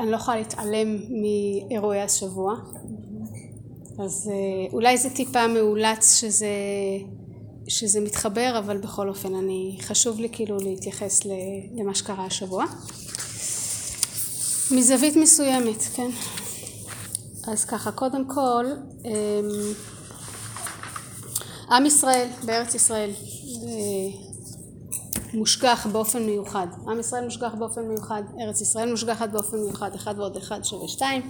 אני לא יכולה להתעלם מאירועי השבוע. אז אולי זה טיפה מאולץ שזה שזה מתחבר אבל בכל אופן אני חשוב לי כאילו להתייחס למה שקרה השבוע. מזווית מסוימת כן. אז ככה קודם כל עם ישראל בארץ ישראל מושגח באופן מיוחד. עם ישראל מושגח באופן מיוחד ארץ ישראל מושגחת באופן מיוחד אחד ועוד אחד שווה שתיים.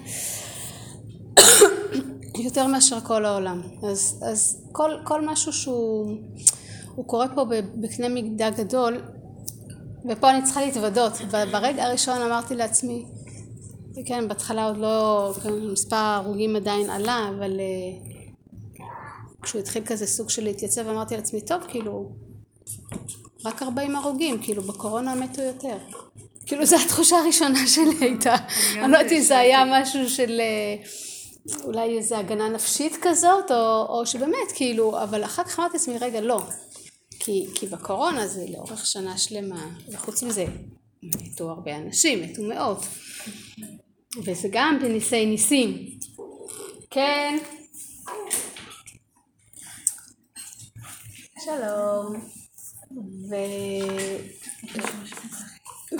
יותר מאשר כל העולם. אז, אז כל, כל משהו שהוא קורה פה בקנה מידה גדול ופה אני צריכה להתוודות. ברגע הראשון אמרתי לעצמי כן בהתחלה עוד לא כן, מספר ההרוגים עדיין עלה אבל כשהוא התחיל כזה סוג של להתייצב אמרתי לעצמי טוב כאילו רק 40 הרוגים כאילו בקורונה מתו יותר. כאילו זו התחושה הראשונה שלי הייתה. אני לא יודעת אם זה היה משהו של אולי איזה הגנה נפשית כזאת או, או שבאמת כאילו אבל אחר כך אמרתי לעצמי רגע לא. כי, כי בקורונה זה לאורך שנה שלמה וחוץ מזה מתו הרבה אנשים מתו מאות. וזה גם בניסי ניסים. כן? שלום ו...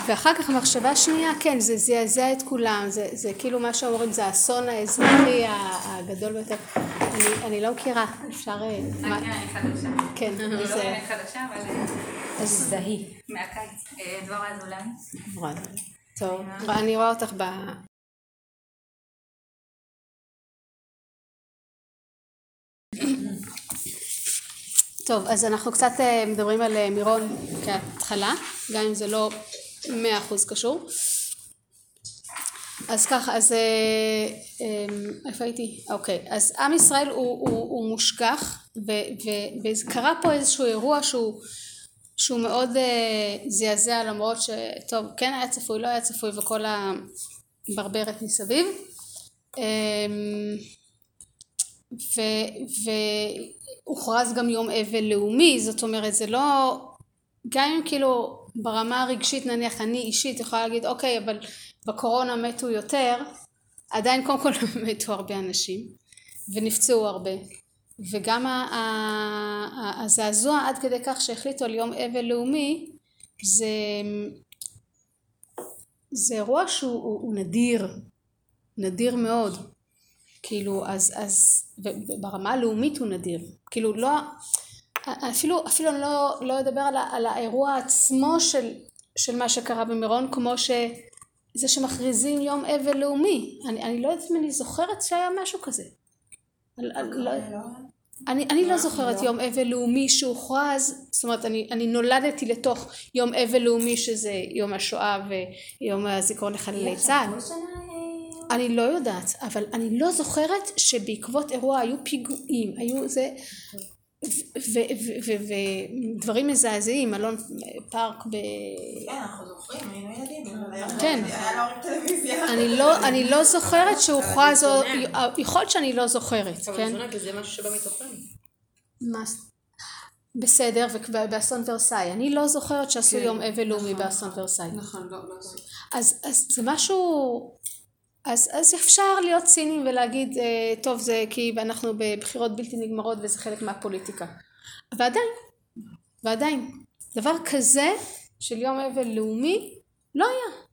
ואחר כך המחשבה השנייה כן זה זעזע את כולם זה, זה כאילו מה שאומרים זה האסון האזרחי הגדול ביותר. אני, אני לא מכירה אפשר אה, מה... כן אני לא חדשה אבל אה, אז זהי. מהקיץ. אה, דבורה אזולאי. טוב אני רואה אותך ב... טוב אז אנחנו קצת מדברים על מירון כהתחלה גם אם זה לא מאה אחוז קשור. אז ככה אז אה, איפה הייתי? אוקיי אז עם ישראל הוא, הוא, הוא מושגח וקרה פה איזשהו אירוע שהוא שהוא מאוד uh, זעזע למרות שטוב כן היה צפוי לא היה צפוי וכל הברברת מסביב. um, והוכרז גם יום אבל לאומי זאת אומרת זה לא גם אם כאילו ברמה הרגשית נניח אני אישית יכולה להגיד אוקיי אבל בקורונה מתו יותר עדיין קודם כל מתו הרבה אנשים ונפצעו הרבה. וגם הזעזוע עד כדי כך שהחליטו על יום אבל לאומי זה זה אירוע שהוא נדיר. נדיר מאוד כאילו אז אז ברמה הלאומית הוא נדיר. כאילו לא אפילו, אפילו אני לא, לא אדבר על, על האירוע עצמו של, של מה שקרה במירון כמו שזה שמכריזים יום אבל לאומי. אני, אני לא יודעת אם אני זוכרת שהיה משהו כזה. אני, לא, אני, אני לא זוכרת יום אבל לאומי שהוכרז. זאת אומרת אני, אני נולדתי לתוך יום אבל לאומי שזה יום השואה ויום הזיכרון לחללי צה"ל אני לא יודעת אבל אני לא זוכרת שבעקבות אירוע היו פיגועים היו זה ודברים מזעזעים, אלון פארק ב... כן, אנחנו זוכרים, היינו ילדים. כן. לא, אני לא זוכרת שהוכרז, יכול להיות שאני לא זוכרת, כן? אבל זה משהו שבא מתוכנו. בסדר, ובאסון ורסאי. אני לא זוכרת שעשו כן, יום אבל לאומי נכון. באסון ורסאי. נכון, לא, לא. אז זה משהו... אז, אז אפשר להיות ציניים ולהגיד אה, טוב זה כי אנחנו בבחירות בלתי נגמרות וזה חלק מהפוליטיקה. ועדיין ועדיין דבר כזה של יום אבל לאומי לא היה.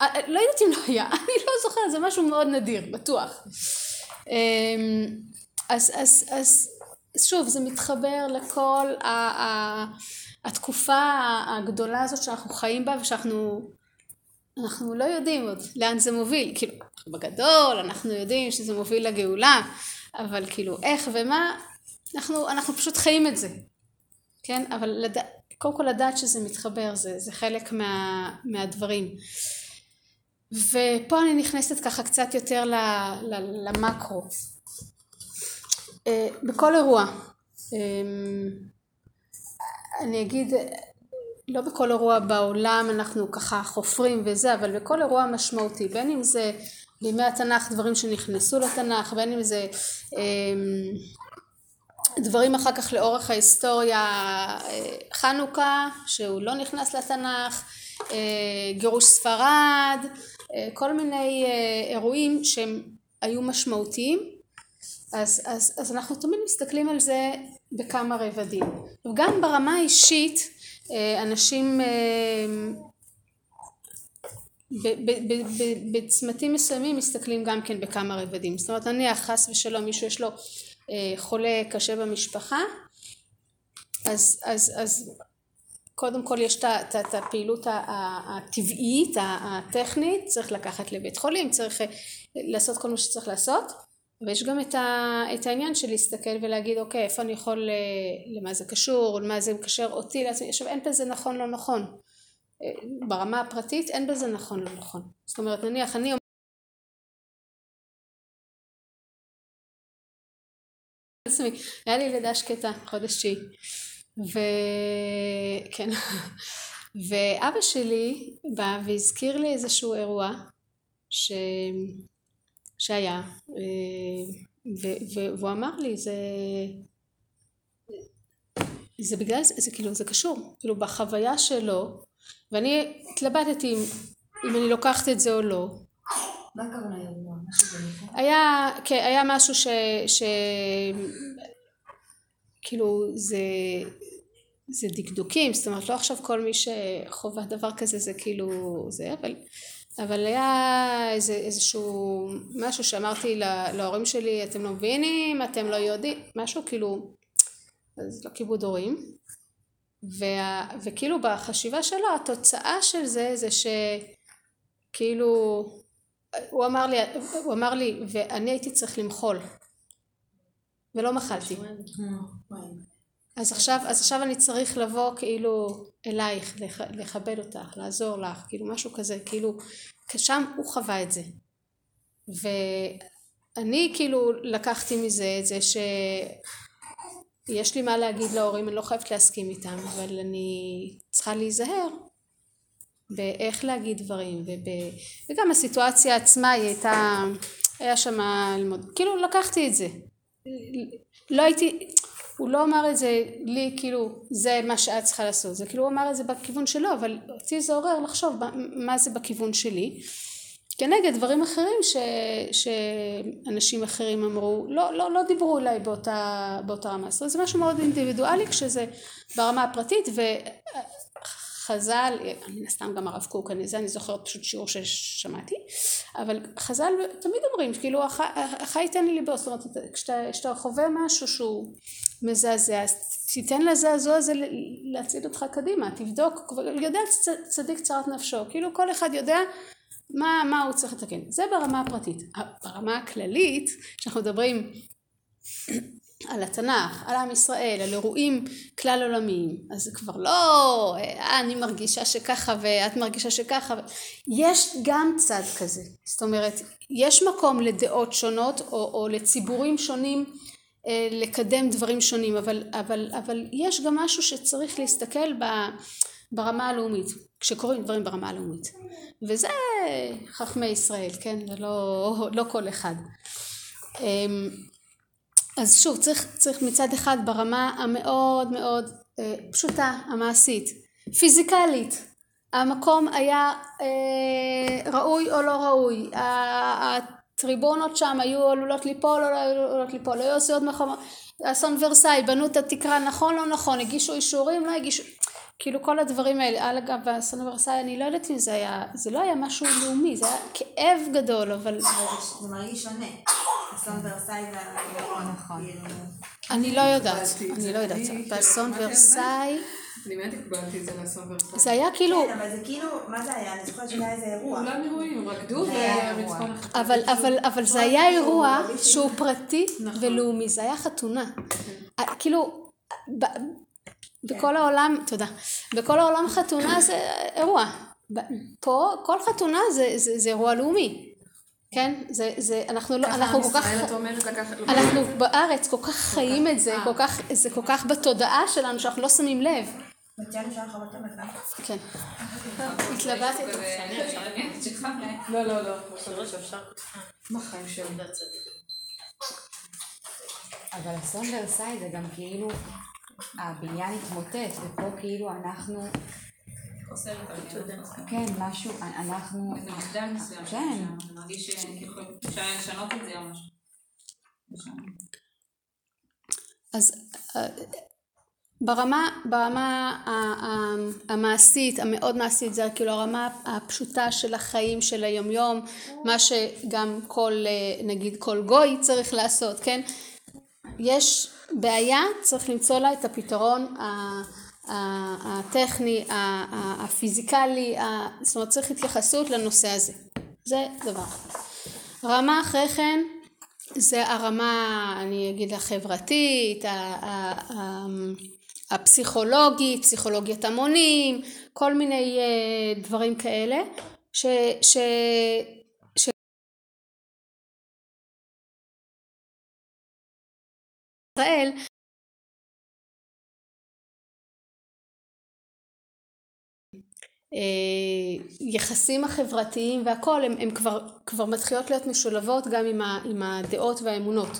אה, אה, לא יודעת אם לא היה אני לא זוכרת זה משהו מאוד נדיר בטוח. אמ, אז, אז, אז שוב זה מתחבר לכל ה, ה, התקופה הגדולה הזאת שאנחנו חיים בה ושאנחנו אנחנו לא יודעים עוד לאן זה מוביל, כאילו בגדול אנחנו יודעים שזה מוביל לגאולה, אבל כאילו איך ומה, אנחנו, אנחנו פשוט חיים את זה, כן? אבל לד... קודם כל לדעת שזה מתחבר, זה, זה חלק מה, מהדברים. ופה אני נכנסת ככה קצת יותר ל, ל, למקרו. אה, בכל אירוע, אמ, אני אגיד לא בכל אירוע בעולם אנחנו ככה חופרים וזה, אבל בכל אירוע משמעותי, בין אם זה בימי התנ"ך דברים שנכנסו לתנ"ך, בין אם זה אמ, דברים אחר כך לאורך ההיסטוריה, אה, חנוכה שהוא לא נכנס לתנ"ך, גירוש ספרד, כל מיני אירועים שהם היו משמעותיים. אז, אז, אז אנחנו תמיד מסתכלים על זה בכמה רבדים. וגם ברמה האישית אנשים בצמתים מסוימים מסתכלים גם כן בכמה רבדים. זאת אומרת נניח חס ושלום מישהו יש לו חולה קשה במשפחה אז, אז, אז קודם כל יש את הפעילות הטבעית הטכנית צריך לקחת לבית חולים צריך לעשות כל מה שצריך לעשות ויש גם את העניין של להסתכל ולהגיד אוקיי איפה אני יכול למה זה קשור למה זה מקשר אותי לעצמי? עכשיו אין בזה נכון לא נכון. ברמה הפרטית אין בזה נכון לא נכון. זאת אומרת נניח אני היה לי לידה שקטה חודש תשיעי. וכן ואבא שלי בא והזכיר לי איזשהו אירוע ש... שהיה ו... והוא אמר לי זה זה בגלל זה, זה כאילו זה קשור כאילו בחוויה שלו ואני התלבטתי אם, אם אני לוקחת את זה או לא מה הכוונה אירוע? היה, כן, היה משהו ש... ש... כאילו זה, זה דקדוקים, זאת אומרת לא עכשיו כל מי שחווה דבר כזה זה כאילו זה, אבל, אבל היה איזה, איזשהו משהו שאמרתי להורים שלי אתם לא מבינים, אתם לא יודעים, משהו כאילו, אז לא כיבוד הורים, וה, וכאילו בחשיבה שלו התוצאה של זה זה שכאילו הוא אמר לי, הוא אמר לי ואני הייתי צריך למחול ולא מחלתי אז עכשיו, אז עכשיו אני צריך לבוא כאילו אלייך, לכבד אותך, לעזור לך, כאילו משהו כזה, כאילו שם הוא חווה את זה. ואני כאילו לקחתי מזה את זה שיש לי מה להגיד להורים, אני לא חייבת להסכים איתם, אבל אני צריכה להיזהר באיך להגיד דברים וב... וגם הסיטואציה עצמה היא הייתה, היה שם כאילו לקחתי את זה. לא הייתי, הוא לא אמר את זה לי כאילו זה מה שאת צריכה לעשות, זה כאילו הוא אמר את זה בכיוון שלו, אבל אותי זה עורר לחשוב מה זה בכיוון שלי, כנגד דברים אחרים ש, שאנשים אחרים אמרו, לא, לא, לא דיברו אליי באותה, באותה רמה, זאת אומרת זה משהו מאוד אינדיבידואלי כשזה ברמה הפרטית חז"ל, מן הסתם גם הרב קוק, אני, זה אני זוכרת פשוט שיעור ששמעתי, אבל חז"ל תמיד אומרים, כאילו החי ייתן לי ליבו, זאת אומרת כשאתה חווה משהו שהוא מזעזע, אז תיתן לזעזוע הזה להצעיד אותך קדימה, תבדוק, יודע צדיק צרת נפשו, כאילו כל אחד יודע מה, מה הוא צריך לתקן, זה ברמה הפרטית, ברמה הכללית, כשאנחנו מדברים על התנ"ך, על עם ישראל, על אירועים כלל עולמיים, אז זה כבר לא אה, אני מרגישה שככה ואת מרגישה שככה, יש גם צד כזה, זאת אומרת יש מקום לדעות שונות או, או לציבורים שונים לקדם דברים שונים, אבל, אבל, אבל יש גם משהו שצריך להסתכל ב, ברמה הלאומית, כשקורים דברים ברמה הלאומית, וזה חכמי ישראל, כן, ולא לא כל אחד. אמ, אז שוב צריך, צריך מצד אחד ברמה המאוד מאוד אה, פשוטה המעשית. פיזיקלית. המקום היה אה, ראוי או לא ראוי הטריבונות שם היו עלולות ליפול או לא עלולות ליפול. היו עושות מחומות אסון ורסאי בנו את התקרה נכון לא נכון הגישו אישורים לא הגישו כאילו כל הדברים האלה. אגב באסון ורסאי אני לא יודעת אם זה היה זה לא היה משהו לאומי זה היה כאב גדול אבל זה מרגיש שונה. אסון ורסאי נכון. אני לא יודעת, אני לא יודעת, באסון ורסאי אני באמת הקבלתי את זה לאסון ורסאי. זה היה כאילו... כן, אבל זה כאילו, מה זה היה? אני זוכרת שהיה איזה אירוע. כולם אירועים, רקדו והמצפון אבל זה היה אירוע שהוא פרטי נכון. ולאומי, זה היה חתונה. כן. כאילו, בכל העולם, תודה, בכל העולם חתונה זה אירוע. פה כל חתונה זה אירוע לאומי. כן? זה, זה, אנחנו לא, אנחנו כל כך, אנחנו בארץ כל כך חיים את זה, כל כך, זה כל כך בתודעה שלנו שאנחנו לא שמים לב. כן. התלבטתי. לא, לא, לא. מה חיים שלי? אבל אסון ורסאי זה גם כאילו הבניין התמוטט, ופה כאילו אנחנו. כן, משהו, אנחנו... זה מחדל מסוים. כן. אני מרגיש שכאילו אפשר לשנות את זה או משהו. אז אה, ברמה, ברמה המעשית, המאוד מעשית, זה כאילו הרמה הפשוטה של החיים של היומיום, מה שגם כל, נגיד כל גוי צריך לעשות, כן? יש בעיה, צריך למצוא לה את הפתרון הטכני, הפיזיקלי, זאת אומרת צריך התייחסות לנושא הזה. זה דבר. רמה אחרי כן זה הרמה, אני אגיד החברתית, הפסיכולוגית, פסיכולוגיית המונים, כל מיני אה, דברים כאלה, ש... ש... ישראל אה, יחסים החברתיים והכל הם, הם כבר, כבר מתחילות להיות משולבות גם עם, ה, עם הדעות והאמונות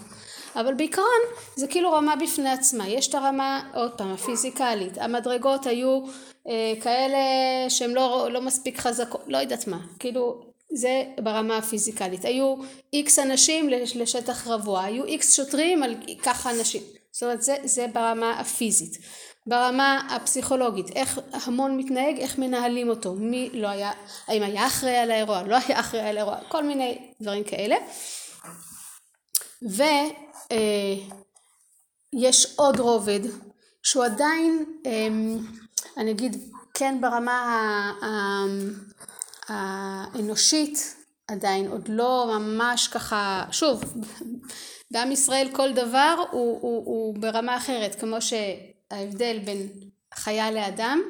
אבל בעיקרון זה כאילו רמה בפני עצמה. יש את הרמה עוד פעם הפיזיקלית. המדרגות היו אה, כאלה שהן לא, לא מספיק חזקות לא יודעת מה. כאילו זה ברמה הפיזיקלית. היו איקס אנשים לשטח רבוע היו איקס שוטרים על ככה אנשים. זאת אומרת זה, זה ברמה הפיזית. ברמה הפסיכולוגית, איך המון מתנהג, איך מנהלים אותו, מי לא היה, האם היה אחראי על האירוע, לא היה אחראי על האירוע, כל מיני דברים כאלה. ויש עוד רובד שהוא עדיין, אני אגיד, כן ברמה האנושית, עדיין עוד לא ממש ככה, שוב, בעם ישראל כל דבר הוא, הוא, הוא ברמה אחרת, כמו ש... ההבדל בין חיה לאדם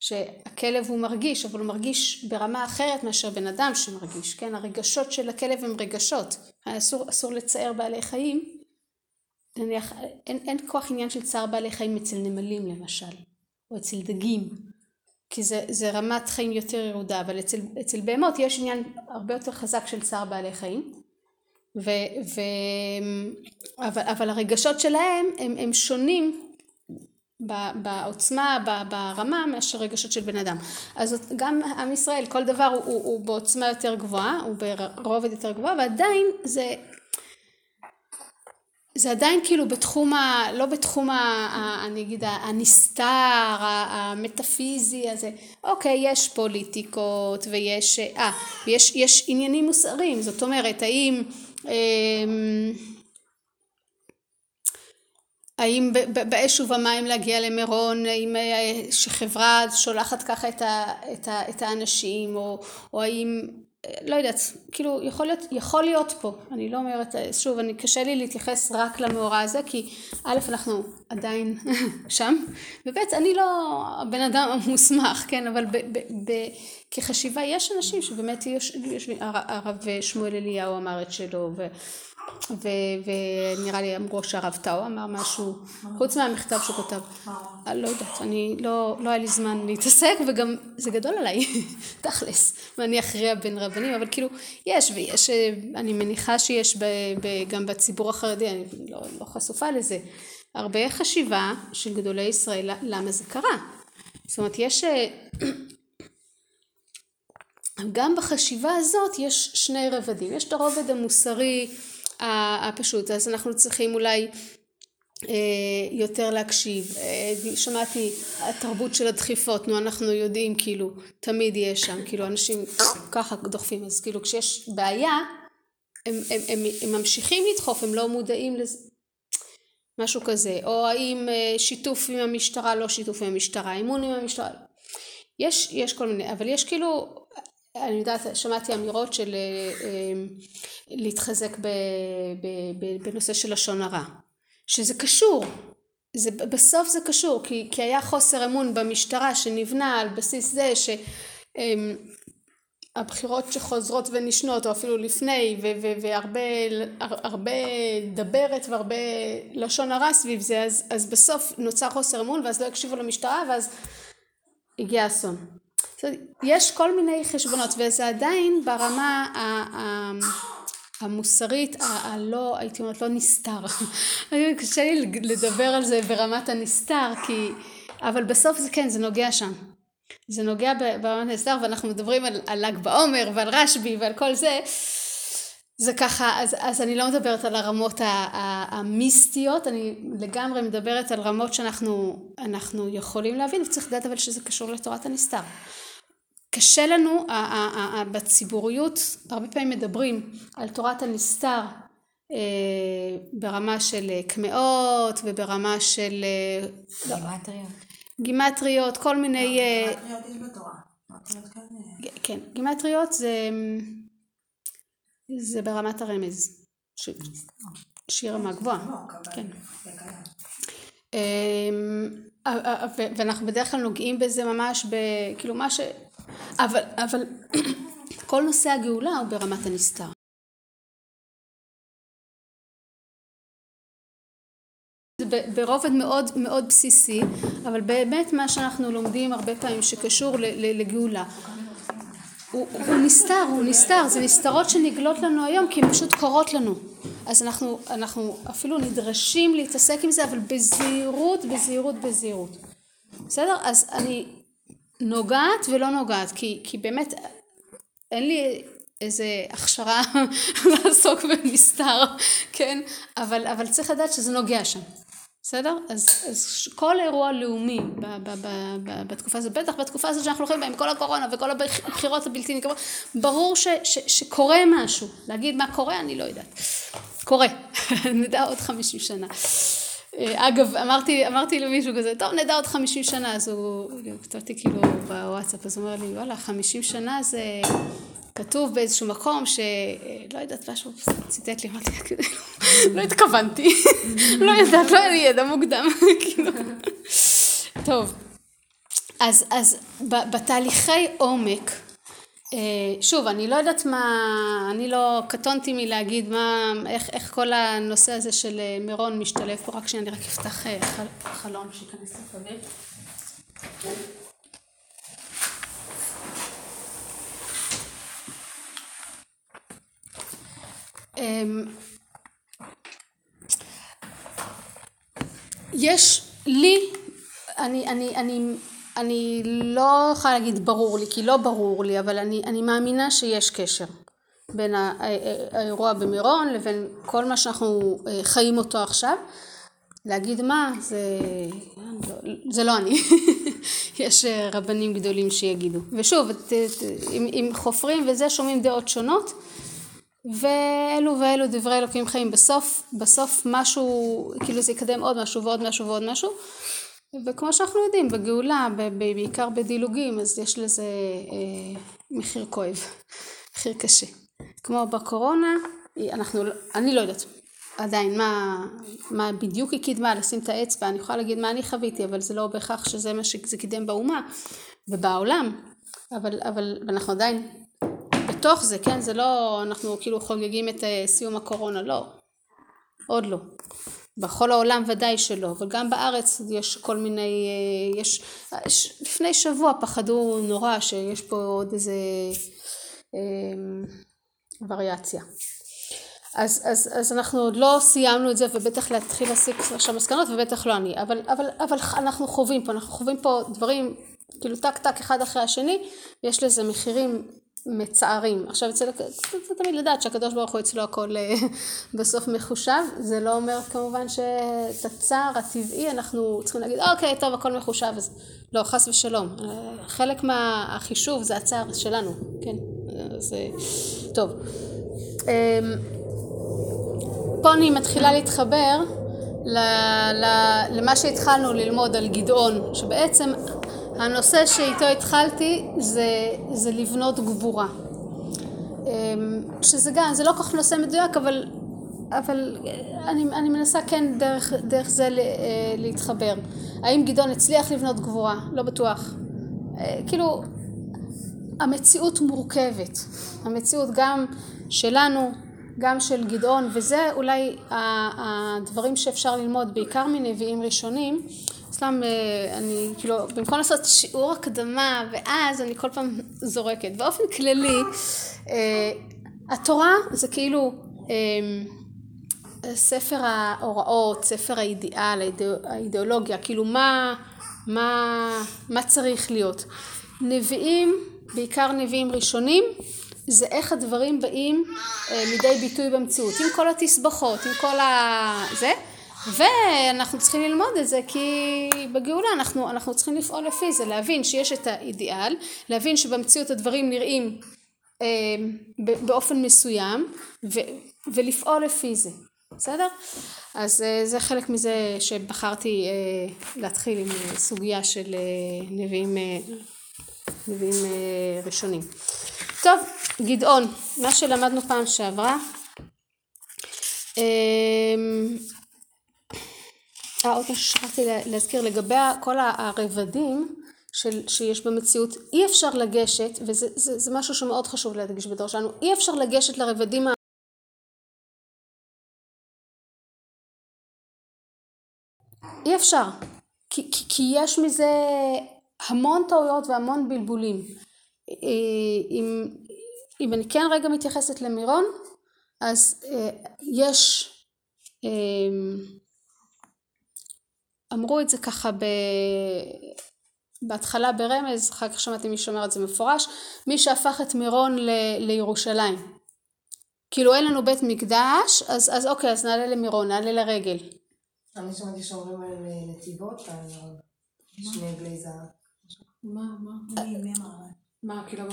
שהכלב הוא מרגיש אבל הוא מרגיש ברמה אחרת מאשר בן אדם שמרגיש כן? הרגשות של הכלב הם רגשות. אסור, אסור לצער בעלי חיים נניח אין, אין כוח עניין של צער בעלי חיים אצל נמלים למשל או אצל דגים כי זה, זה רמת חיים יותר ירודה אבל אצל, אצל בהמות יש עניין הרבה יותר חזק של צער בעלי חיים ו, ו, אבל, אבל הרגשות שלהם הם, הם שונים בעוצמה, ברמה, מאשר רגשות של בן אדם. אז גם עם ישראל, כל דבר הוא, הוא, הוא בעוצמה יותר גבוהה, הוא ברובד יותר גבוה, ועדיין זה, זה עדיין כאילו בתחום, ה, לא בתחום, ה, ה, אני אגיד, הנסתר, המטאפיזי הזה. אוקיי, יש פוליטיקות ויש, אה, ויש יש עניינים מוסריים, זאת אומרת, האם... אה, האם באש ובמים להגיע למירון, האם אה, שחברה שולחת ככה את, ה, את, ה, את האנשים, או, או האם, לא יודעת, כאילו יכול להיות, יכול להיות פה, אני לא אומרת, שוב, אני קשה לי להתייחס רק למאורע הזה, כי א', אנחנו עדיין שם, וב', אני לא הבן אדם המוסמך, כן, אבל ב, ב, ב, כחשיבה יש אנשים שבאמת יושבים, הרב שמואל אליהו אמר את שלו. ונראה לי אמרו שהרב טאו אמר משהו, חוץ מהמכתב שהוא כותב. אני לא יודעת, אני לא, לא היה לי זמן להתעסק וגם זה גדול עליי, תכלס, ואני אכריע בין רבנים, אבל כאילו יש ויש, אני מניחה שיש ב, ב, גם בציבור החרדי, אני לא, לא חשופה לזה, הרבה חשיבה של גדולי ישראל למה זה קרה. זאת אומרת, יש... גם בחשיבה הזאת יש שני רבדים, יש את הרובד המוסרי הפשוט. אז אנחנו צריכים אולי אה, יותר להקשיב. אה, שמעתי התרבות של הדחיפות נו אנחנו יודעים כאילו תמיד יש שם כאילו אנשים ככה דוחפים. אז כאילו כשיש בעיה הם, הם, הם, הם ממשיכים לדחוף הם לא מודעים לזה משהו כזה. או האם אה, שיתוף עם המשטרה לא שיתוף עם המשטרה אמון עם המשטרה. יש, יש כל מיני אבל יש כאילו אני יודעת, שמעתי אמירות של אה, אה, להתחזק בנושא של לשון הרע, שזה קשור, זה, בסוף זה קשור, כי, כי היה חוסר אמון במשטרה שנבנה על בסיס זה שהבחירות אמ, שחוזרות ונשנות, או אפילו לפני, ו, ו, והרבה דברת והרבה לשון הרע סביב זה, אז, אז בסוף נוצר חוסר אמון, ואז לא הקשיבו למשטרה, ואז הגיע אסון. יש כל מיני חשבונות וזה עדיין ברמה המוסרית הלא הייתי אומרת לא נסתר. קשה לי לדבר על זה ברמת הנסתר כי אבל בסוף זה כן זה נוגע שם. זה נוגע ברמת הנסתר ואנחנו מדברים על, ל"ג בעומר ועל רשב"י ועל כל זה זה ככה, אז, אז אני לא מדברת על הרמות המיסטיות, אני לגמרי מדברת על רמות שאנחנו יכולים להבין, וצריך לדעת אבל שזה קשור לתורת הנסתר. קשה לנו, בציבוריות הרבה פעמים מדברים על תורת הנסתר אה, ברמה של קמעות וברמה של... אה, גימטריות. גימטריות, כל מיני... אה, גימטריות יש בתורה. כן, גימטריות זה... זה ברמת הרמז, ש... שהיא רמה גבוהה. כן. אמ, ואנחנו בדרך כלל נוגעים בזה ממש כאילו מה ש... אבל, אבל כל נושא הגאולה הוא ברמת הנסתר. זה ברובד מאוד מאוד בסיסי, אבל באמת מה שאנחנו לומדים הרבה פעמים שקשור לגאולה הוא, הוא נסתר, הוא נסתר, זה נסתרות שנגלות לנו היום כי הן פשוט קורות לנו. אז אנחנו, אנחנו אפילו נדרשים להתעסק עם זה, אבל בזהירות, בזהירות, בזהירות. בסדר? אז אני נוגעת ולא נוגעת, כי, כי באמת אין לי איזה הכשרה לעסוק בנסתר, כן? אבל, אבל צריך לדעת שזה נוגע שם. בסדר? אז, אז כל אירוע לאומי ב, ב, ב, ב, בתקופה הזאת, בטח בתקופה הזאת שאנחנו הולכים בה עם כל הקורונה וכל הבחירות הבלתי נקראות, ברור ש, ש, שקורה משהו. להגיד מה קורה, אני לא יודעת. קורה. נדע עוד חמישים שנה. אה, אגב, אמרתי, אמרתי למישהו כזה, טוב, נדע עוד חמישים שנה, אז הוא כתבתי כאילו בוואטסאפ, אז הוא אומר לי, וואלה, חמישים שנה זה... כתוב באיזשהו מקום שלא אה, יודעת משהו ציטט לי אמרתי לא התכוונתי. לא יודעת לא היה לי ידע מוקדם כאילו. טוב. אז אז בתהליכי עומק אה, שוב אני לא יודעת מה אני לא קטונתי מלהגיד מה איך, איך כל הנושא הזה של אה, מירון משתלב פה. רק שאני רק אפתח חלון שייכנס לפעמים יש לי, אני, אני, אני, אני לא יכולה להגיד ברור לי, כי לא ברור לי, אבל אני, אני מאמינה שיש קשר בין האירוע במירון לבין כל מה שאנחנו אה, חיים אותו עכשיו. להגיד מה, זה, זה לא אני, יש אה, רבנים גדולים שיגידו. ושוב, אם חופרים וזה שומעים דעות שונות, ואלו ואלו דברי אלוקים חיים. בסוף בסוף משהו כאילו זה יקדם עוד משהו ועוד משהו ועוד משהו. וכמו שאנחנו יודעים בגאולה בעיקר בדילוגים אז יש לזה אה, מחיר כואב מחיר קשה. כמו בקורונה אנחנו אני לא יודעת עדיין מה, מה בדיוק היא קידמה לשים את האצבע אני יכולה להגיד מה אני חוויתי אבל זה לא בהכרח שזה מה שזה קידם באומה ובעולם. אבל אבל אנחנו עדיין בתוך זה, כן? זה לא, אנחנו כאילו חוגגים את אה, סיום הקורונה, לא. עוד לא. בכל העולם ודאי שלא, אבל גם בארץ יש כל מיני, אה, יש, לפני שבוע פחדו נורא שיש פה עוד איזה אה, וריאציה. אז, אז, אז אנחנו עוד לא סיימנו את זה ובטח להתחיל להסיק עכשיו מסקנות ובטח לא אני, אבל, אבל, אבל אנחנו חווים פה, אנחנו חווים פה דברים כאילו טק טק אחד אחרי השני ויש לזה מחירים מצערים. עכשיו אצל, זה תמיד לדעת שהקדוש ברוך הוא אצלו הכל אה, בסוף מחושב, זה לא אומר כמובן שאת הצער הטבעי אנחנו צריכים להגיד אוקיי טוב הכל מחושב, אז לא חס ושלום, אה, חלק מהחישוב זה הצער שלנו, כן, זה טוב. אמ, פה אני מתחילה להתחבר למה שהתחלנו ללמוד על גדעון, שבעצם הנושא שאיתו התחלתי זה, זה לבנות גבורה. אמ, שזה גם, זה לא כל כך נושא מדויק, אבל, אבל אני, אני מנסה כן דרך, דרך זה אה, להתחבר. האם גדעון הצליח לבנות גבורה? לא בטוח. אה, כאילו, המציאות מורכבת. המציאות גם שלנו, גם של גדעון, וזה אולי הדברים שאפשר ללמוד בעיקר מנביאים ראשונים. סתם אה, אני כאילו במקום לעשות שיעור הקדמה ואז אני כל פעם זורקת. באופן כללי אה, התורה זה כאילו אה, ספר ההוראות ספר האידיאל האידיאולוגיה כאילו מה מה מה צריך להיות. נביאים, בעיקר נביאים ראשונים, זה איך הדברים באים לידי ביטוי במציאות, עם כל התסבוכות, עם כל ה... זה, ואנחנו צריכים ללמוד את זה כי בגאולה אנחנו, אנחנו צריכים לפעול לפי זה, להבין שיש את האידיאל, להבין שבמציאות הדברים נראים אה, באופן מסוים ו, ולפעול לפי זה, בסדר? אז אה, זה חלק מזה שבחרתי אה, להתחיל עם אה, סוגיה של אה, נביאים, אה, נביאים אה, ראשונים. טוב, גדעון, מה שלמדנו פעם שעברה אמ, אה, עוד משהו ששכחתי להזכיר. לגבי כל הרבדים של, שיש במציאות אי אפשר לגשת וזה זה, זה משהו שמאוד חשוב להדגיש בדור שלנו אי אפשר לגשת לרבדים אי אפשר. כי, כי, כי יש מזה המון טעויות והמון בלבולים. אה, אם, אם אני כן רגע מתייחסת למירון אז אה, יש אה, אמרו את זה ככה ב... בהתחלה ברמז, אחר כך שמעתי מי שאומר את זה מפורש, מי שהפך את מירון ל... לירושלים. כאילו אין לנו בית מקדש, אז, אז אוקיי, אז נעלה למירון, נעלה לרגל. אני שמעתי שאומרים על נתיבות, על שני בלי זהב. מה, מה? מי אמר? מה, כאילו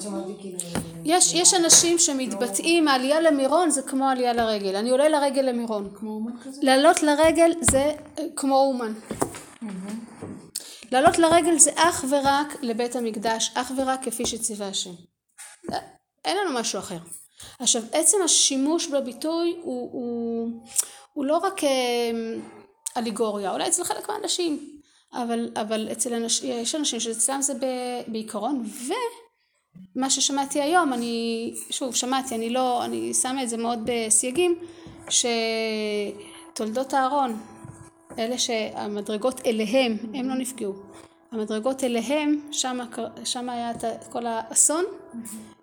שמעתי כאילו... יש, יש אנשים שמתבטאים, העלייה למירון זה כמו עלייה לרגל. אני עולה לרגל למירון. כמו אומן כזה? לעלות לרגל זה אה, כמו אומן. לעלות לרגל זה אך ורק לבית המקדש, אך ורק כפי שציווה השם. אין לנו משהו אחר. עכשיו, עצם השימוש בביטוי הוא, הוא, הוא לא רק אה, אליגוריה, אולי אצל חלק מהאנשים, אבל, אבל אצל אנשים, יש אנשים שאצלם זה ב, בעיקרון, ומה ששמעתי היום, אני, שוב, שמעתי, אני לא, אני שמה את זה מאוד בסייגים, שתולדות אהרון, אלה שהמדרגות אליהם, הם לא נפגעו. המדרגות אליהם, שם, שם היה את כל האסון,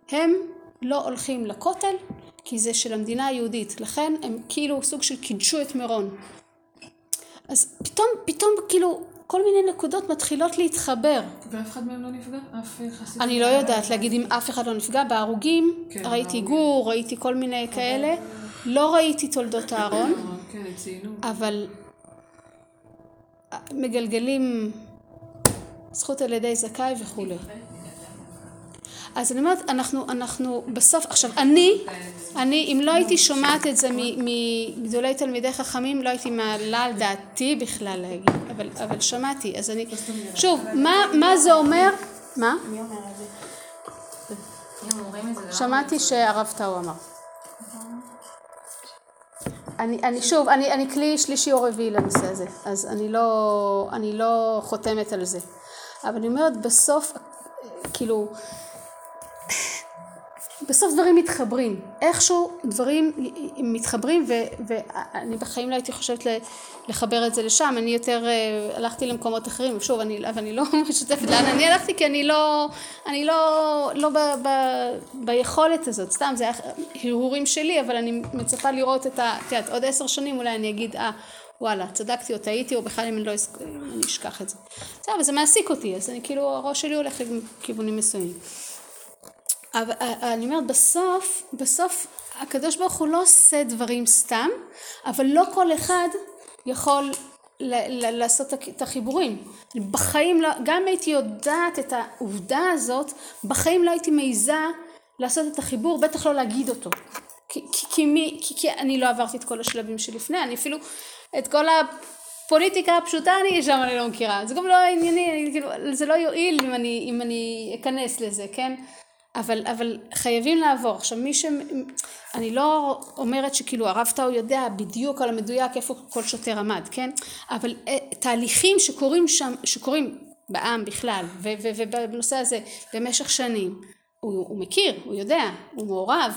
הם לא הולכים לכותל, כי זה של המדינה היהודית, לכן הם כאילו סוג של קידשו את מירון. אז פתאום, פתאום כאילו כל מיני נקודות מתחילות להתחבר. ואף אחד מהם לא נפגע? אף חסיד? אני לא יודעת להגיד אם אף אחד לא נפגע. בהרוגים כן, ראיתי בהרוגים. גור, ראיתי כל מיני כאלה. לא ראיתי תולדות אהרון, כן, ציינו. אבל מגלגלים זכות על ידי זכאי וכולי. אז אני אומרת, אנחנו, אנחנו בסוף, עכשיו אני, אני, אם לא הייתי שומעת את זה מ- מגדולי תלמידי חכמים, לא הייתי מעלה על דעתי בכלל להגיד, אבל, אבל שמעתי, אז אני, שוב, מה, מה זה אומר? מה? מי אומר את זה? לא שמעתי שהרב טאו אמר. אני, אני שוב, אני, אני כלי שלישי או רביעי לנושא הזה, אז אני לא, אני לא חותמת על זה. אבל אני אומרת, בסוף, כאילו, בסוף דברים מתחברים. איכשהו דברים מתחברים, ו, ואני בחיים לא הייתי חושבת לחבר את זה לשם, אני יותר אה, הלכתי למקומות אחרים, שוב, אני, אני לא משתפת לאן אני הלכתי, כי אני לא, אני לא, לא ב, ב, ביכולת הזאת, סתם, זה היה הרהורים שלי, אבל אני מצפה לראות את ה... את יודעת, עוד עשר שנים אולי אני אגיד, אה, וואלה, צדקתי או טעיתי, או בכלל אם אני לא אשכח את זה. בסדר, אבל זה מעסיק אותי, אז אני כאילו, הראש שלי הולך לכיוונים מסוימים. אבל אה, אני אומרת בסוף, בסוף הקדוש ברוך הוא לא עושה דברים סתם, אבל לא כל אחד יכול ל- ל- לעשות את החיבורים. בחיים לא, גם הייתי יודעת את העובדה הזאת, בחיים לא הייתי מעיזה לעשות את החיבור, בטח לא להגיד אותו. כי, כי, מי, כי, כי אני לא עברתי את כל השלבים שלפני, אני אפילו את כל הפוליטיקה הפשוטה אני שם אני לא מכירה, זה גם לא ענייני, כאילו, זה לא יועיל אם אני, אם אני אכנס לזה, כן? אבל, אבל חייבים לעבור. עכשיו מי ש... אני לא אומרת שכאילו הרב טאו יודע בדיוק על המדויק איפה כל שוטר עמד, כן? אבל אה, תהליכים שקורים שם, שקורים בעם בכלל, ו- ו- ובנושא הזה במשך שנים, הוא, הוא מכיר, הוא יודע, הוא מעורב,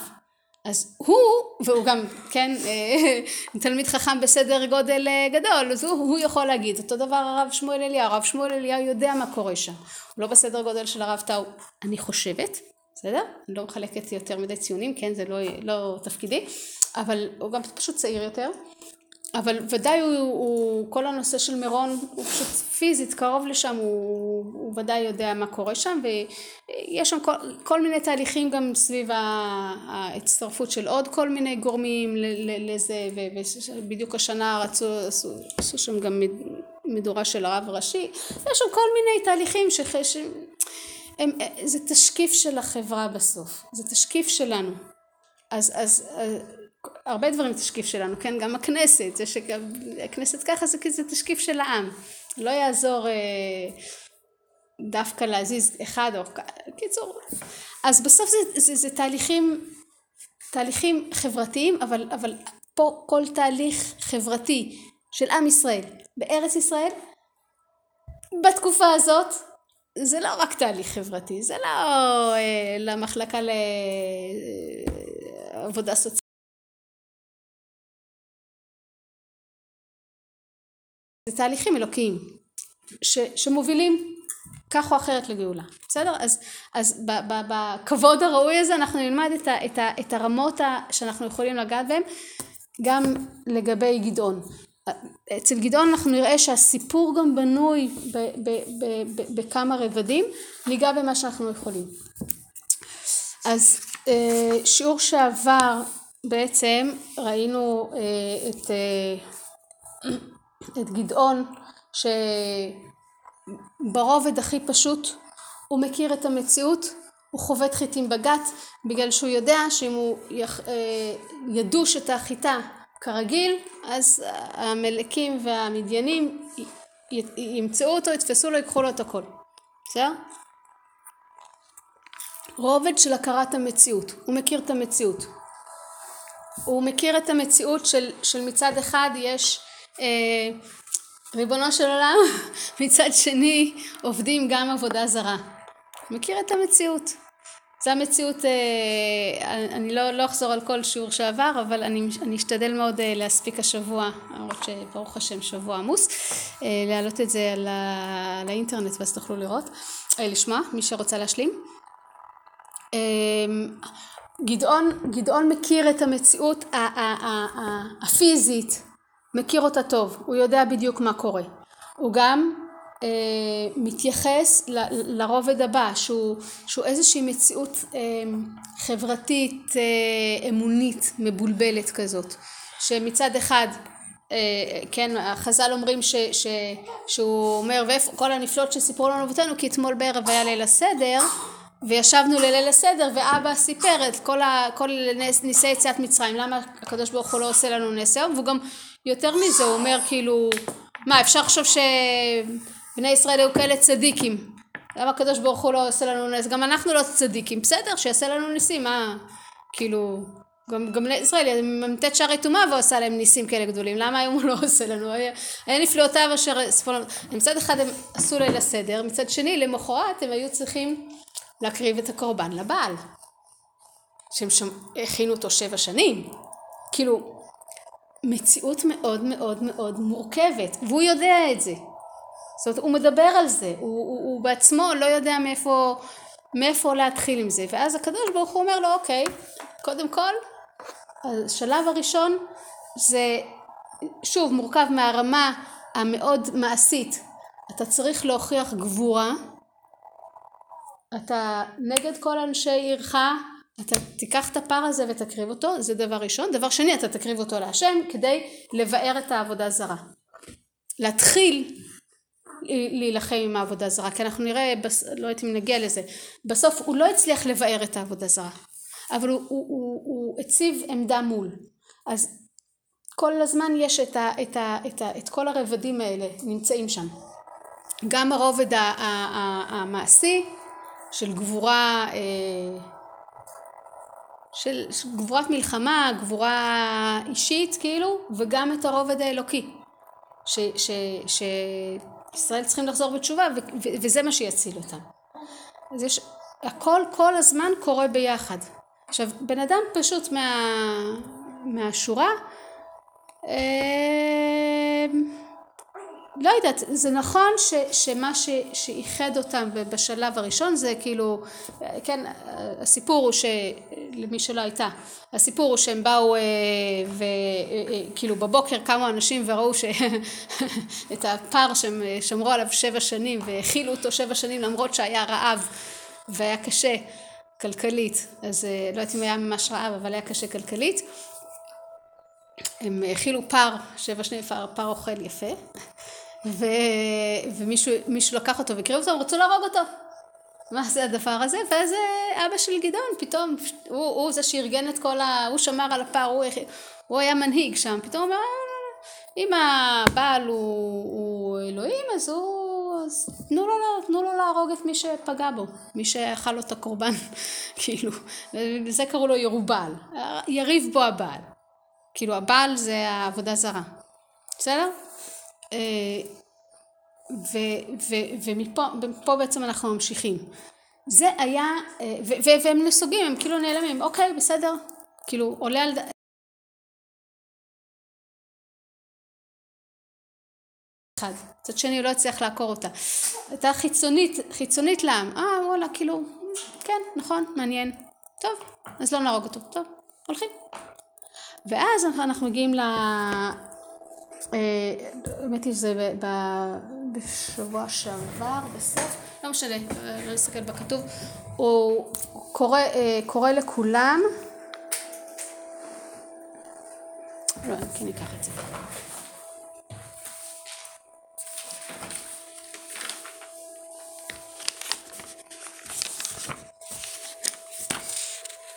אז הוא, והוא גם, כן, אה, תלמיד חכם בסדר גודל אה, גדול, אז הוא, הוא יכול להגיד, אותו דבר הרב שמואל אליהו, הרב שמואל אליהו יודע מה קורה שם, הוא לא בסדר גודל של הרב טאו, אני חושבת, בסדר? אני לא מחלקת יותר מדי ציונים, כן, זה לא, לא תפקידי, אבל הוא גם פשוט צעיר יותר, אבל ודאי הוא, הוא, כל הנושא של מירון הוא פשוט פיזית קרוב לשם, הוא, הוא ודאי יודע מה קורה שם ויש שם כל, כל מיני תהליכים גם סביב ההצטרפות של עוד כל מיני גורמים לזה ובדיוק השנה רצו, עשו, עשו שם גם מדורה של הרב הראשי, יש שם כל מיני תהליכים ש... הם, זה תשקיף של החברה בסוף, זה תשקיף שלנו. אז, אז, אז הרבה דברים תשקיף שלנו, כן? גם הכנסת, זה שהכנסת ככה זה כי זה תשקיף של העם. לא יעזור אה, דווקא להזיז אחד או... קיצור. אז בסוף זה, זה, זה תהליכים, תהליכים חברתיים, אבל, אבל פה כל תהליך חברתי של עם ישראל בארץ ישראל, בתקופה הזאת, זה לא רק תהליך חברתי, זה לא אה, למחלקה לעבודה סוציאלית. זה תהליכים אלוקיים ש, שמובילים כך או אחרת לגאולה, בסדר? אז, אז בכבוד הראוי הזה אנחנו נלמד את, ה, את, ה, את הרמות שאנחנו יכולים לגעת בהן גם לגבי גדעון. אצל גדעון אנחנו נראה שהסיפור גם בנוי בכמה רבדים, ניגע במה שאנחנו יכולים. אז אה, שיעור שעבר בעצם ראינו אה, את את גדעון שברובד הכי פשוט הוא מכיר את המציאות הוא חובט חיטים בגת בגלל שהוא יודע שאם הוא אה, ידוש את החיטה כרגיל אז המלקים והמדיינים ימצאו אותו יתפסו לו ייקחו לו את הכל בסדר? רובד של הכרת המציאות הוא מכיר את המציאות הוא מכיר את המציאות של, של מצד אחד יש אה, ריבונו של עולם, מצד שני עובדים גם עבודה זרה. מכיר את המציאות. זו המציאות, אה, אני לא, לא אחזור על כל שיעור שעבר, אבל אני, אני אשתדל מאוד אה, להספיק השבוע, למרות שברוך השם שבוע עמוס, להעלות את זה על האינטרנט ואז תוכלו לראות, לשמוע, מי שרוצה להשלים. גדעון, גדעון מכיר את המציאות הפיזית מכיר אותה טוב, הוא יודע בדיוק מה קורה. הוא גם אה, מתייחס ל, לרובד הבא שהוא, שהוא איזושהי מציאות אה, חברתית אה, אמונית מבולבלת כזאת. שמצד אחד אה, כן החז"ל אומרים ש, ש, שהוא אומר ואיפה כל הנפלאות שסיפרו לנו אבותינו כי אתמול בערב היה ליל הסדר וישבנו לליל הסדר ואבא סיפר את כל, ה, כל ניסי יציאת מצרים למה הקדוש ברוך הוא לא עושה לנו נס היום? והוא גם יותר מזה הוא אומר כאילו מה אפשר לחשוב שבני ישראל היו כאלה צדיקים. למה הקדוש ברוך הוא לא עושה לנו נס? גם אנחנו לא צדיקים. בסדר שיעשה לנו ניסים מה? כאילו גם, גם ישראל ממתת שערי טומאה ועושה להם ניסים כאלה גדולים. למה היום הוא לא עושה לנו? היה, היה נפלאותיו אשר ספור לנו. מצד אחד הם עשו ליל הסדר מצד שני למחרת הם היו צריכים להקריב את הקורבן לבעל. שהם שם הכינו אותו שבע שנים. כאילו מציאות מאוד מאוד מאוד מורכבת והוא יודע את זה זאת אומרת הוא מדבר על זה הוא, הוא, הוא בעצמו לא יודע מאיפה מאיפה להתחיל עם זה ואז הקדוש ברוך הוא אומר לו אוקיי קודם כל השלב הראשון זה שוב מורכב מהרמה המאוד מעשית אתה צריך להוכיח גבורה אתה נגד כל אנשי עירך אתה תיקח את הפר הזה ותקריב אותו, זה דבר ראשון. דבר שני, אתה תקריב אותו להשם כדי לבאר את העבודה הזרה. להתחיל להילחם עם העבודה הזרה, כי אנחנו נראה, לא יודעת אם נגיע לזה, בסוף הוא לא הצליח לבאר את העבודה הזרה, אבל הוא, הוא, הוא, הוא הציב עמדה מול. אז כל הזמן יש את, ה, את, ה, את, ה, את כל הרבדים האלה נמצאים שם. גם הרובד המעשי של גבורה אה, של, של גבורת מלחמה, גבורה אישית כאילו, וגם את הרובד האלוקי. ש, ש, שישראל צריכים לחזור בתשובה וזה מה שיציל אותם. אז יש, הכל כל הזמן קורה ביחד. עכשיו בן אדם פשוט מה, מהשורה אה, לא יודעת, זה נכון ש, שמה ש, שאיחד אותם בשלב הראשון זה כאילו, כן, הסיפור הוא ש, למי שלא הייתה. הסיפור הוא שהם באו וכאילו בבוקר קמו אנשים וראו את הפר שהם שמרו עליו שבע שנים והאכילו אותו שבע שנים למרות שהיה רעב והיה קשה כלכלית, אז לא יודעת אם היה ממש רעב אבל היה קשה כלכלית. הם האכילו פר, שבע שנים פר, פר אוכל יפה ו... ומישהו לקח אותו והקריב אותו, הם רצו להרוג אותו. מה זה הדבר הזה? ואז אבא של גדעון פתאום, הוא, הוא זה שארגן את כל ה... הוא שמר על הפר, הוא, הוא היה מנהיג שם, פתאום הוא אומר, אם הבעל הוא, הוא אלוהים אז הוא... אז תנו לו, תנו לו להרוג את מי שפגע בו, מי שאכל לו את הקורבן, כאילו, וזה קראו לו ירובל, יריב בו הבעל, כאילו הבעל זה העבודה זרה, בסדר? ו, ו, ומפה בעצם אנחנו ממשיכים. זה היה, ו, ו, והם נסוגים, הם כאילו נעלמים, אוקיי, בסדר, כאילו עולה על... אחד, מצד שני הוא לא הצליח לעקור אותה. הייתה חיצונית, חיצונית לעם, אה וואלה, כאילו, כן, נכון, מעניין, טוב, אז לא נהרוג אותו, טוב, הולכים. ואז אנחנו מגיעים ל... האמת היא שזה בשבוע שעבר, בסוף, לא משנה, לא נסתכל בכתוב, הוא קורא, קורא לכולם, לא, כן ניקח את זה.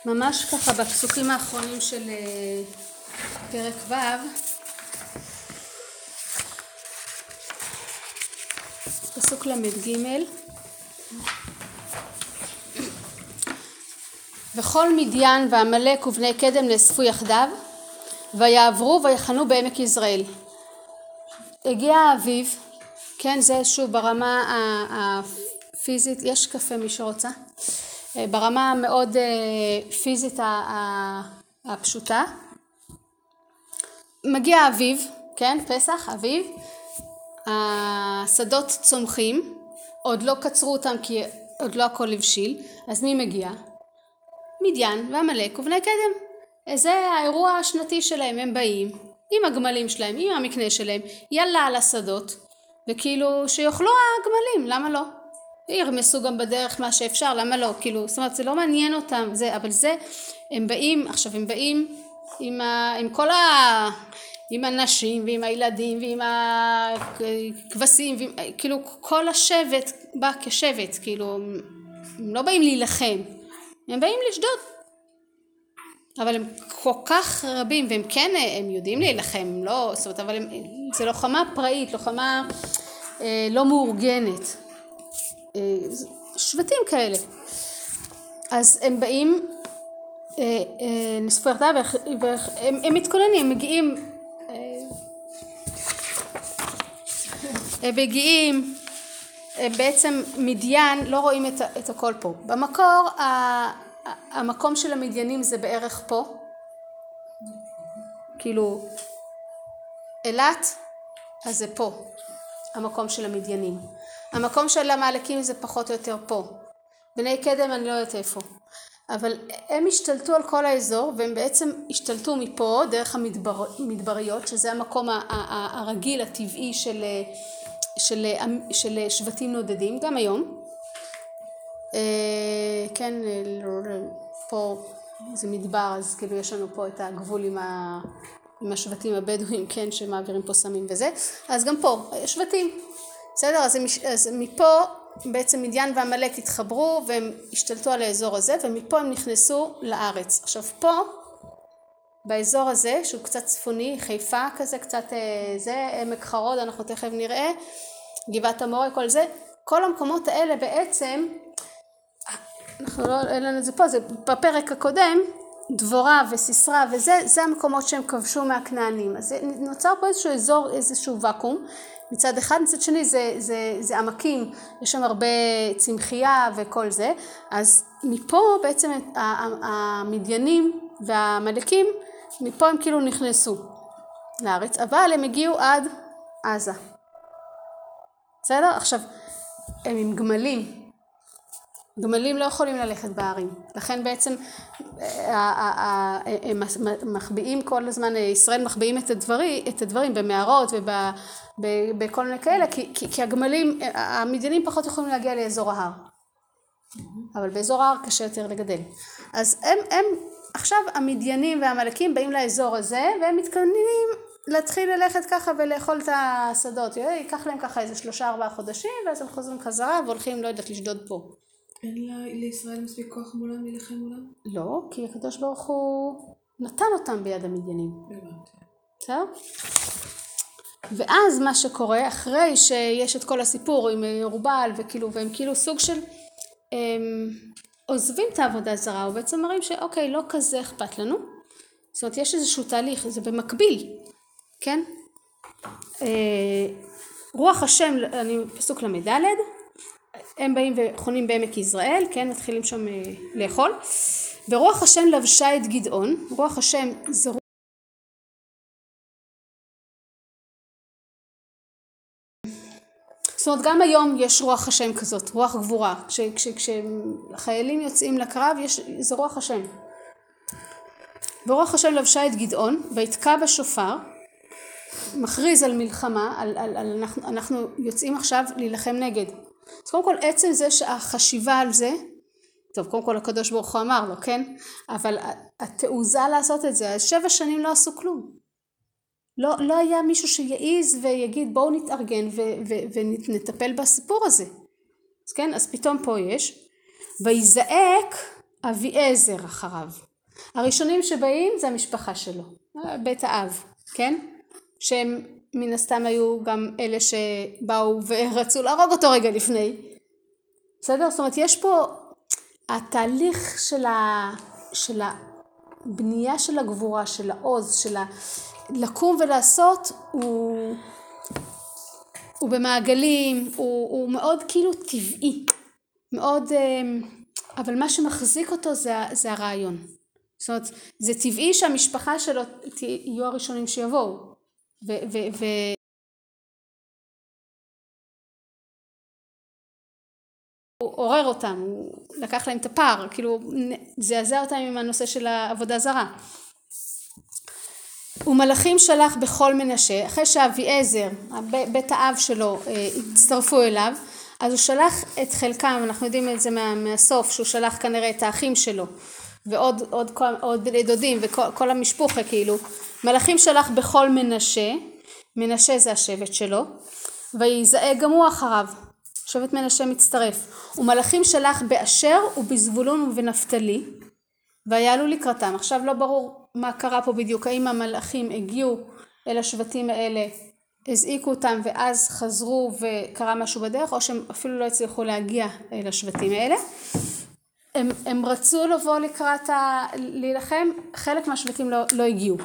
ממש ככה בפסוקים האחרונים של פרק ו' פסוק ל"ג וכל מדיין ועמלק ובני קדם נאספו יחדיו ויעברו ויחנו בעמק יזרעאל. הגיע האביב, כן זה שוב ברמה הפיזית, יש קפה מי שרוצה? ברמה המאוד פיזית הפשוטה. מגיע האביב, כן, פסח, אביב, השדות צומחים, עוד לא קצרו אותם כי עוד לא הכל הבשיל, אז מי מגיע? מדיין ועמלק ובני קדם. זה האירוע השנתי שלהם, הם באים עם הגמלים שלהם, עם המקנה שלהם, יאללה על השדות, וכאילו שיאכלו הגמלים, למה לא? ירמסו גם בדרך מה שאפשר, למה לא? כאילו, זאת אומרת זה לא מעניין אותם, זה, אבל זה, הם באים, עכשיו הם באים עם, ה, עם כל ה... עם הנשים ועם הילדים ועם הכבשים, ועם, כאילו כל השבט בא כשבט, כאילו הם לא באים להילחם, הם באים לשדוד. אבל הם כל כך רבים והם כן, הם יודעים להילחם, לא, זאת אומרת, אבל הם, זה לוחמה פראית, לוחמה אה, לא מאורגנת. אה, שבטים כאלה. אז הם באים, אה, אה, יחדיו, והם מתכוננים, הם מגיעים מגיעים, בעצם מדיין, לא רואים את, את הכל פה. במקור המקום של המדיינים זה בערך פה, כאילו אילת, אז זה פה, המקום של המדיינים. המקום של המעלקים זה פחות או יותר פה. בני קדם אני לא יודעת איפה. אבל הם השתלטו על כל האזור והם בעצם השתלטו מפה דרך המדבריות שזה המקום הרגיל הטבעי של, של, של שבטים נודדים גם היום. כן פה זה מדבר אז כאילו יש לנו פה את הגבול עם, ה, עם השבטים הבדואים כן שמעבירים פה סמים וזה. אז גם פה שבטים. בסדר? אז, אז מפה בעצם מדיין ועמלק התחברו והם השתלטו על האזור הזה ומפה הם נכנסו לארץ. עכשיו פה באזור הזה שהוא קצת צפוני, חיפה כזה, קצת זה, עמק חרוד אנחנו תכף נראה, גבעת המורה, כל זה, כל המקומות האלה בעצם, אנחנו לא, אין לנו את זה פה, זה בפרק הקודם, דבורה וסיסרא וזה, זה המקומות שהם כבשו מהכנענים. אז נוצר פה איזשהו אזור, איזשהו ואקום מצד אחד, מצד שני זה, זה, זה עמקים, יש שם הרבה צמחייה וכל זה, אז מפה בעצם המדיינים והעמלקים, מפה הם כאילו נכנסו לארץ, אבל הם הגיעו עד עזה. בסדר? עכשיו, הם עם גמלים, גמלים לא יכולים ללכת בהרים, לכן בעצם אה, אה, אה, הם מחביאים כל הזמן, ישראל מחביאים את הדברים, את הדברים במערות ובכל מיני כאלה, כי, כי, כי הגמלים, המדיינים פחות יכולים להגיע לאזור ההר, אבל באזור ההר קשה יותר לגדל. אז הם, הם עכשיו המדיינים והעמלקים באים לאזור הזה והם מתכוננים להתחיל ללכת ככה ולאכול את השדות, ייקח להם ככה איזה שלושה ארבעה חודשים ואז הם חוזרים חזרה והולכים לא יודעת לשדוד פה. אין לישראל מספיק כוח מולם להילחם מולם? לא, כי הקדוש ברוך הוא נתן אותם ביד המדיינים. בסדר? ואז מה שקורה אחרי שיש את כל הסיפור עם ירובל וכאילו והם כאילו סוג של הם עוזבים את העבודה הזרה ובעצם מראים שאוקיי לא כזה אכפת לנו זאת אומרת יש איזשהו תהליך זה במקביל כן אה, רוח השם אני פסוק ל"ד הם באים וחונים בעמק יזרעאל, כן, מתחילים שם אה, לאכול, ורוח השם לבשה את גדעון, רוח השם זה זאת אומרת גם היום יש רוח השם כזאת, רוח גבורה, כשחיילים יוצאים לקרב יש, זה רוח השם. ורוח השם לבשה את גדעון ויתקע בשופר, מכריז על מלחמה, על, על, על אנחנו, אנחנו יוצאים עכשיו להילחם נגד. אז קודם כל עצם זה שהחשיבה על זה, טוב קודם כל הקדוש ברוך הוא אמר לו כן, אבל התעוזה לעשות את זה, שבע שנים לא עשו כלום. לא, לא היה מישהו שיעז ויגיד בואו נתארגן ונטפל בסיפור הזה. אז כן, אז פתאום פה יש, ויזעק אביעזר אחריו. הראשונים שבאים זה המשפחה שלו, בית האב, כן? שהם מן הסתם היו גם אלה שבאו ורצו להרוג אותו רגע לפני. בסדר? זאת אומרת, יש פה התהליך של, ה, של הבנייה של הגבורה, של העוז, של ה... לקום ולעשות, הוא, הוא במעגלים, הוא, הוא מאוד כאילו טבעי, מאוד, אמ, אבל מה שמחזיק אותו זה, זה הרעיון. זאת אומרת, זה טבעי שהמשפחה שלו יהיו הראשונים שיבואו. ו... הוא עורר אותם, הוא לקח להם את הפער, כאילו זעזע אותם עם הנושא של העבודה זרה. ומלאכים שלח בכל מנשה, אחרי שאביעזר, בית האב שלו, אה, הצטרפו אליו, אז הוא שלח את חלקם, אנחנו יודעים את זה מה, מהסוף, שהוא שלח כנראה את האחים שלו, ועוד עוד, עוד, עוד דודים וכל המשפוחה כאילו, מלאכים שלח בכל מנשה, מנשה זה השבט שלו, ויזעק גם הוא אחריו, שבט מנשה מצטרף, ומלאכים שלח באשר ובזבולון ובנפתלי, ויעלו לקראתם. עכשיו לא ברור מה קרה פה בדיוק, האם המלאכים הגיעו אל השבטים האלה, הזעיקו אותם ואז חזרו וקרה משהו בדרך, או שהם אפילו לא הצליחו להגיע אל השבטים האלה. הם, הם רצו לבוא לקראת ה... להילחם, חלק מהשבטים לא, לא הגיעו.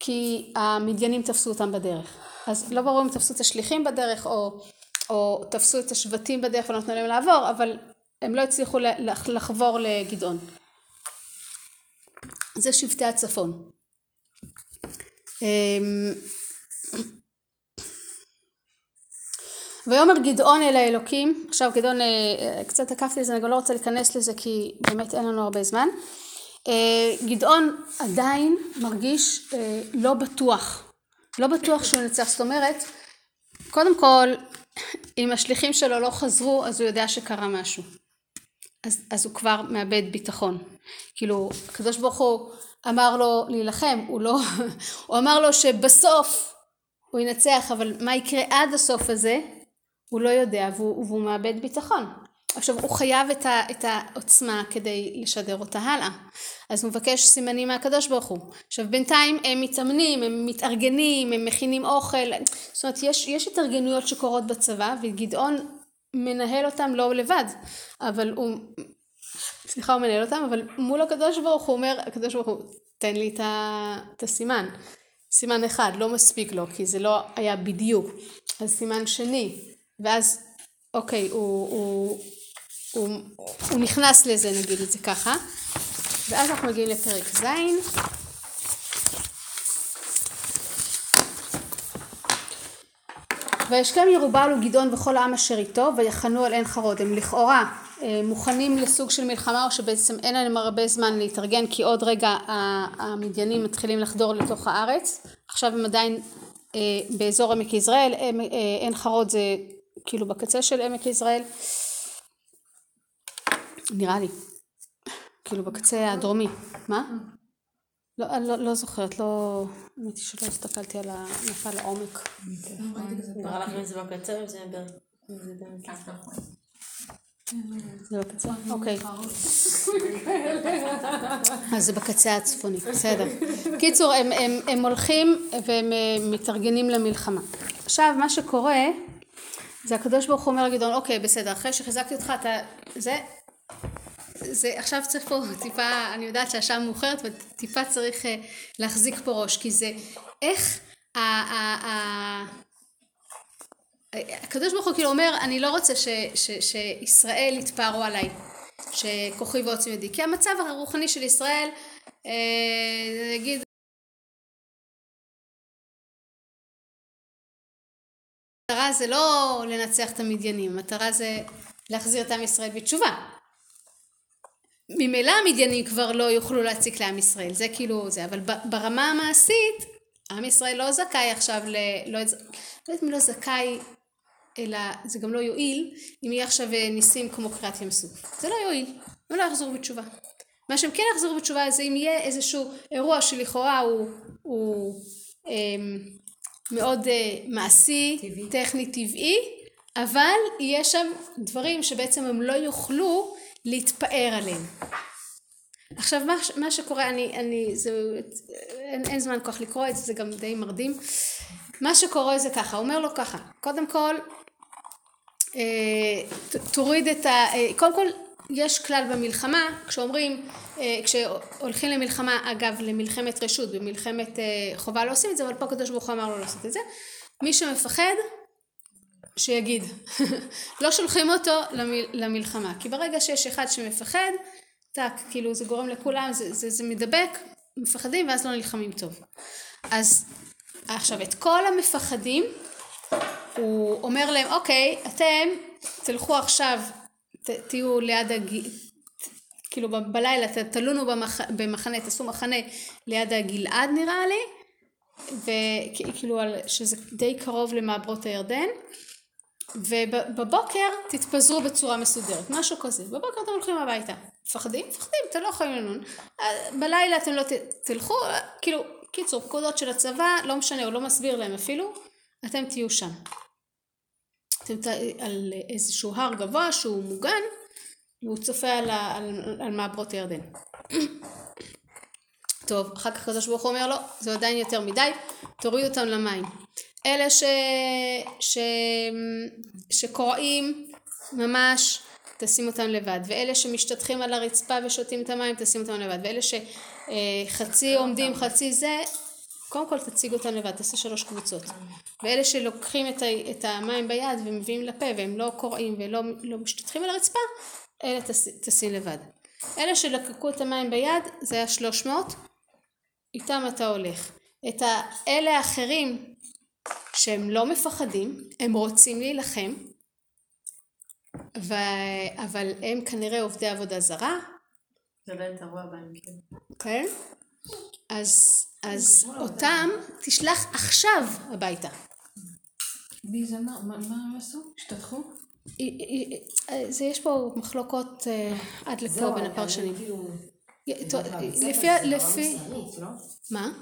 כי המדיינים תפסו אותם בדרך. אז לא ברור אם תפסו את השליחים בדרך או, או תפסו את השבטים בדרך ולא נתנו להם לעבור, אבל הם לא הצליחו לחבור לגדעון. זה שבטי הצפון. ויאמר גדעון אל האלוקים, עכשיו גדעון, אה, קצת עקפתי לזה, אני לא רוצה להיכנס לזה כי באמת אין לנו הרבה זמן. אה, גדעון עדיין מרגיש אה, לא בטוח, לא בטוח שהוא ינצח, זאת אומרת, קודם כל, אם השליחים שלו לא חזרו, אז הוא יודע שקרה משהו. אז, אז הוא כבר מאבד ביטחון. כאילו, הקדוש ברוך הוא אמר לו להילחם, הוא לא, הוא אמר לו שבסוף הוא ינצח, אבל מה יקרה עד הסוף הזה, הוא לא יודע, והוא, והוא מאבד ביטחון. עכשיו הוא חייב את, ה, את העוצמה כדי לשדר אותה הלאה. אז הוא מבקש סימנים מהקדוש ברוך הוא. עכשיו בינתיים הם מתאמנים הם מתארגנים הם מכינים אוכל. זאת אומרת יש, יש התארגנויות שקורות בצבא וגדעון מנהל אותם לא לבד. אבל הוא סליחה הוא מנהל אותם אבל מול הקדוש ברוך הוא אומר הקדוש ברוך הוא תן לי את, ה, את הסימן. סימן אחד לא מספיק לו כי זה לא היה בדיוק. אז סימן שני ואז אוקיי הוא, הוא הוא, הוא נכנס לזה נגיד את זה ככה. ואז אנחנו מגיעים לפרק ז' וישכם ירובל וגדעון וכל העם אשר איתו ויחנו על עין חרוד. הם לכאורה אה, מוכנים לסוג של מלחמה או שבעצם אין להם הרבה זמן להתארגן כי עוד רגע המדיינים מתחילים לחדור לתוך הארץ. עכשיו הם עדיין אה, באזור עמק יזרעאל אה, עין חרוד זה כאילו בקצה של עמק יזרעאל נראה לי כאילו בקצה הדרומי מה? לא, אני לא, לא זוכרת, לא, האמת היא שלא הסתכלתי על המפה לעומק. זה בקצה? אוקיי. אז זה בקצה הצפוני, בסדר. קיצור, הם הולכים והם אה, מתארגנים למלחמה. עכשיו, מה שקורה, זה הקדוש ברוך הוא אומר לגדעון, אוקיי, בסדר, אחרי שחיזקתי אותך, אתה, זה, זה, עכשיו צריך פה טיפה, אני יודעת שהשעה מאוחרת, וטיפה צריך אה, להחזיק פה ראש, כי זה, איך ה... ה, ה הקדוש ברוך הוא כאילו אומר, אני לא רוצה ש, ש, שישראל יתפארו עליי, שכוחי ועוצם ידי, כי המצב הרוחני של ישראל, אה, נגיד, המטרה זה לא לנצח את המדיינים, המטרה זה להחזיר את עם ישראל בתשובה. ממילא המדיינים כבר לא יוכלו להציק לעם ישראל, זה כאילו זה, אבל ברמה המעשית, עם ישראל לא זכאי עכשיו ל... לא, לא יודעת מי לא זכאי, אלא זה גם לא יועיל, אם יהיה עכשיו אה, ניסים כמו קריעת ים סוף. זה לא יועיל, הם לא יחזרו בתשובה. מה שהם כן יחזרו בתשובה זה אם יהיה איזשהו אירוע שלכאורה הוא, הוא אמ, מאוד אה, מעשי, טבעי. טכני, טבעי, אבל יהיה שם דברים שבעצם הם לא יוכלו להתפאר עליהם. עכשיו מה, מה שקורה, אני, אני, זה, אין, אין זמן כל כך לקרוא את זה, זה גם די מרדים. מה שקורה זה ככה, הוא אומר לו ככה, קודם כל, אה, ת- תוריד את ה... אה, קודם כל, יש כלל במלחמה, כשאומרים, אה, כשהולכים למלחמה, אגב, למלחמת רשות, במלחמת אה, חובה לא עושים את זה, אבל פה הקדוש ברוך הוא אמר לו לעשות את זה. מי שמפחד, שיגיד. לא שולחים אותו למל, למלחמה. כי ברגע שיש אחד שמפחד, טאק, כאילו זה גורם לכולם, זה, זה, זה מדבק, מפחדים ואז לא נלחמים טוב. אז עכשיו את כל המפחדים, הוא אומר להם, אוקיי, אתם תלכו עכשיו, ת, תהיו ליד הג... כאילו ב- בלילה ת- תלונו במח... במחנה, תעשו מחנה ליד הגלעד נראה לי, וכאילו שזה די קרוב למעברות הירדן, ובבוקר תתפזרו בצורה מסודרת, משהו כזה. בבוקר אתם הולכים הביתה. מפחדים? מפחדים, אתם לא יכולים לנון. אה, בלילה אתם לא ת, תלכו, אה, כאילו, קיצור, פקודות של הצבא, לא משנה, הוא לא מסביר להם אפילו, אתם תהיו שם. על איזשהו הר גבוה שהוא מוגן, והוא צופה על, ה, על, על מעברות הירדן. טוב, אחר כך הקדוש ברוך הוא אומר לו, זה עדיין יותר מדי, תוריד אותם למים. אלה ש... ש... שקוראים ממש, תשים אותם לבד. ואלה שמשתטחים על הרצפה ושותים את המים, תשים אותם לבד. ואלה שחצי עומדים, חצי זה, קודם כל תציג אותם לבד, תעשה שלוש קבוצות. ואלה שלוקחים את, ה... את המים ביד ומביאים לפה והם לא קוראים ולא לא משתטחים על הרצפה, אלה תש... תשים לבד. אלה שלקקו את המים ביד, זה היה שלוש מאות, איתם אתה הולך. את האלה האחרים שהם לא מפחדים, הם רוצים להילחם, ו... אבל הם כנראה עובדי עבודה זרה, זה יתרוע בהם, כן. כן? אז, אז אותם תשלח עכשיו הביתה. מי זה מה? מה הם עשו? השתתחו? זה יש פה מחלוקות אה, עד לפה בין הפרשנים. כאילו, לפי, לא? מה?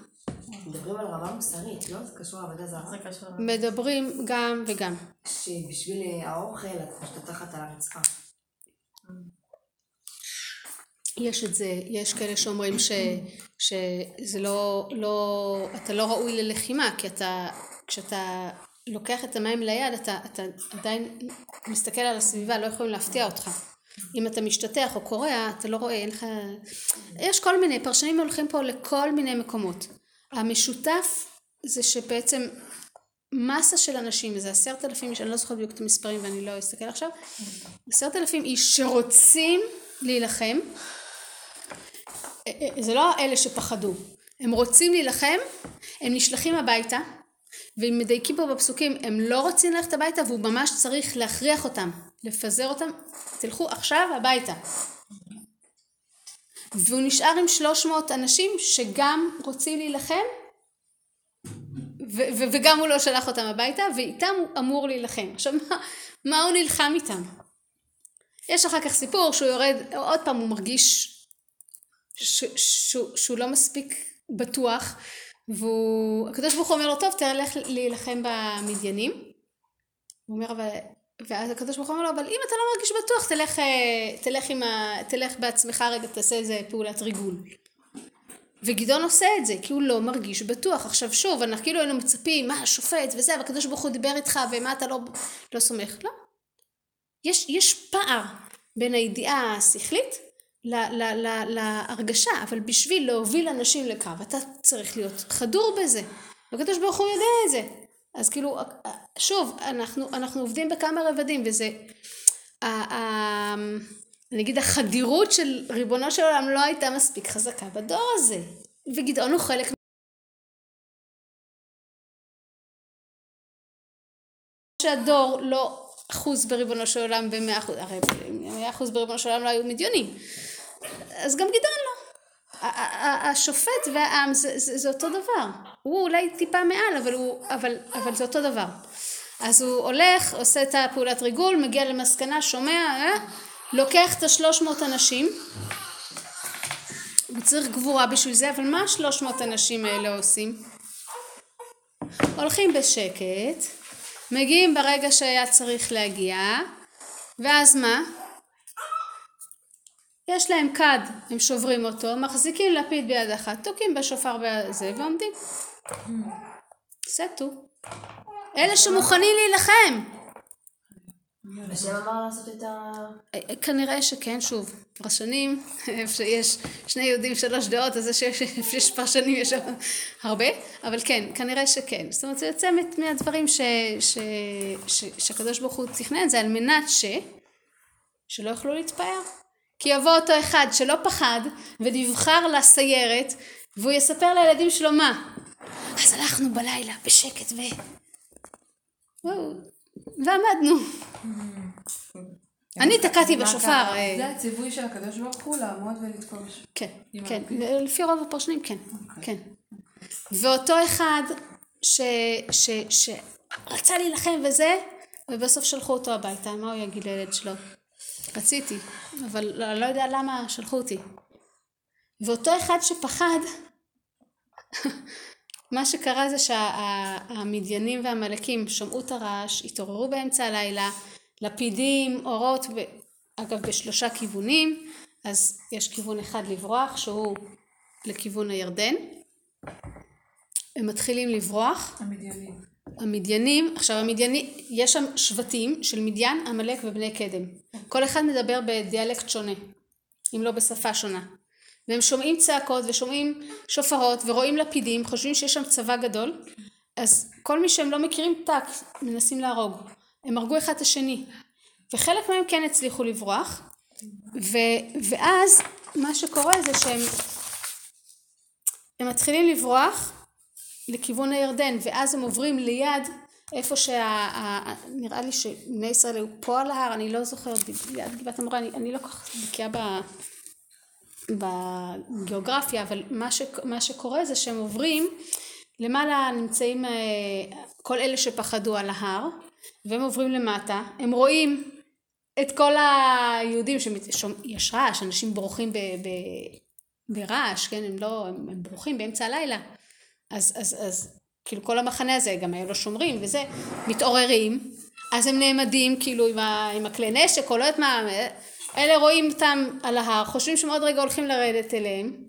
מדברים על רמה מוסרית, לא? זה קשור לעבודה זרה. זה קשור. מדברים גם וגם. שבשביל אה, האוכל את משתטחת על הרצפה. יש את זה, יש כאלה שאומרים ש, שזה לא, לא, אתה לא ראוי ללחימה, כי אתה, כשאתה לוקח את המים ליד, אתה, אתה עדיין מסתכל על הסביבה, לא יכולים להפתיע אותך. אם אתה משתטח או קורע, אתה לא רואה, אין לך... יש כל מיני, פרשנים הולכים פה לכל מיני מקומות. המשותף זה שבעצם מסה של אנשים, זה עשרת אלפים איש, אני לא זוכרת בדיוק את המספרים ואני לא אסתכל עכשיו, עשרת אלפים איש שרוצים להילחם, זה לא אלה שפחדו, הם רוצים להילחם, הם נשלחים הביתה, ואם מדייקים פה בפסוקים, הם לא רוצים ללכת הביתה והוא ממש צריך להכריח אותם, לפזר אותם, תלכו עכשיו הביתה. והוא נשאר עם 300 אנשים שגם רוצים להילחם ו- ו- וגם הוא לא שלח אותם הביתה ואיתם הוא אמור להילחם. עכשיו מה, מה הוא נלחם איתם? יש אחר כך סיפור שהוא יורד, עוד פעם הוא מרגיש שהוא לא מספיק בטוח והקדוש ברוך הוא אומר לו טוב תלך להילחם במדיינים. הוא אומר אבל ואז הקדוש ברוך הוא אומר לו אבל אם אתה לא מרגיש בטוח תלך, אה, תלך, ה, תלך בעצמך רגע תעשה איזה פעולת ריגול. וגדעון עושה את זה כי הוא לא מרגיש בטוח. עכשיו שוב אנחנו כאילו היינו מצפים מה השופט וזה והקדוש ברוך הוא דיבר איתך ומה אתה לא, לא סומך. לא. יש, יש פער בין הידיעה השכלית להרגשה, אבל בשביל להוביל אנשים לקו אתה צריך להיות חדור בזה, והקדוש ברוך הוא יודע את זה. אז כאילו, שוב, אנחנו, אנחנו עובדים בכמה רבדים, וזה, אני אגיד, החדירות של ריבונו של עולם לא הייתה מספיק חזקה בדור הזה, וגדעון הוא חלק שהדור לא אחוז בריבונו של עולם במאה אחוז, הרי מאה אחוז בריבונו של עולם לא היו מדיונים. אז גם גדעון לא. השופט והעם זה, זה, זה אותו דבר. הוא אולי טיפה מעל, אבל, הוא, אבל, אבל זה אותו דבר. אז הוא הולך, עושה את הפעולת ריגול, מגיע למסקנה, שומע, אה? לוקח את השלוש מאות אנשים, הוא צריך גבורה בשביל זה, אבל מה השלוש מאות אנשים האלה עושים? הולכים בשקט, מגיעים ברגע שהיה צריך להגיע, ואז מה? יש להם כד, הם שוברים אותו, מחזיקים לפיד ביד אחת, תוקעים בשופר בזה ועומדים. סטו. אלה שמוכנים להילחם. השם אמר לעשות את ה... כנראה שכן, שוב, פרשנים, איפה שיש שני יהודים שלוש דעות, אז יש פרשנים, יש הרבה, אבל כן, כנראה שכן. זאת אומרת, זה יוצא מהדברים שהקדוש ברוך הוא תכנן, זה על מנת ש... שלא יוכלו להתפאר. כי יבוא אותו אחד שלא פחד ונבחר לסיירת והוא יספר לילדים שלו מה. אז הלכנו בלילה בשקט ו... ועמדנו. אני תקעתי בשופר. אה, זה הציווי של הקדוש ברוך הוא לעמוד ולתפוש. כן, כן, לפי רוב הפרשנים כן, כן. ואותו אחד שרצה להילחם וזה, ובסוף שלחו אותו הביתה, מה הוא יגיד לילד שלו? רציתי, אבל אני לא יודע למה שלחו אותי. ואותו אחד שפחד, מה שקרה זה שהמדיינים והעמלקים שמעו את הרעש, התעוררו באמצע הלילה, לפידים, אורות, אגב בשלושה כיוונים, אז יש כיוון אחד לברוח שהוא לכיוון הירדן. הם מתחילים לברוח. המדיינים. המדיינים, עכשיו המדיינים, יש שם שבטים של מדיין, עמלק ובני קדם. כל אחד מדבר בדיאלקט שונה, אם לא בשפה שונה. והם שומעים צעקות ושומעים שופרות ורואים לפידים, חושבים שיש שם צבא גדול, אז כל מי שהם לא מכירים טאק, מנסים להרוג. הם הרגו אחד את השני. וחלק מהם כן הצליחו לברוח, ו, ואז מה שקורה זה שהם הם מתחילים לברוח לכיוון הירדן ואז הם עוברים ליד איפה שנראה לי שבני ישראל היו פה על ההר אני לא זוכרת ליד גבעת המורה אני, אני לא כל כך בקיאה בגיאוגרפיה אבל מה, ש, מה שקורה זה שהם עוברים למעלה נמצאים אה, כל אלה שפחדו על ההר והם עוברים למטה הם רואים את כל היהודים שיש רעש אנשים בורחים ב, ב, ברעש כן הם לא הם, הם בורחים באמצע הלילה אז, אז, אז כאילו כל המחנה הזה גם היו לו שומרים וזה מתעוררים אז הם נעמדים כאילו עם, ה, עם הכלי נשק או לא יודעת מה אלה רואים אותם על ההר חושבים שהם עוד רגע הולכים לרדת אליהם.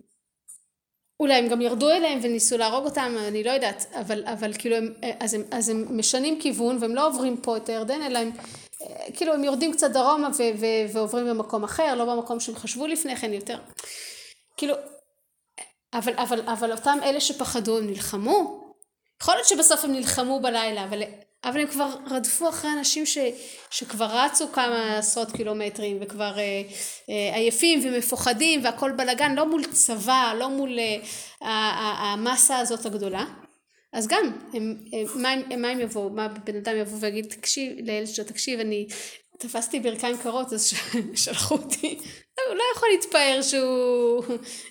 אולי הם גם ירדו אליהם וניסו להרוג אותם אני לא יודעת אבל, אבל כאילו הם אז, הם אז הם משנים כיוון והם לא עוברים פה את הירדן אלא הם כאילו הם יורדים קצת דרומה ו, ו, ועוברים במקום אחר לא במקום שהם חשבו לפני כן יותר. כאילו אבל, אבל, אבל אותם אלה שפחדו הם נלחמו? יכול להיות שבסוף הם נלחמו בלילה אבל, אבל הם כבר רדפו אחרי אנשים ש, שכבר רצו כמה עשרות קילומטרים וכבר אה, אה, עייפים ומפוחדים והכל בלאגן לא מול צבא לא מול אה, המסה הזאת הגדולה. אז גם, הם, הם, מה, הם, מה הם יבואו, מה בן אדם יבוא ויגיד, תקשיב, לילד שלו, תקשיב, אני תפסתי ברכיים קרות, אז שלחו אותי. הוא לא יכול להתפאר שהוא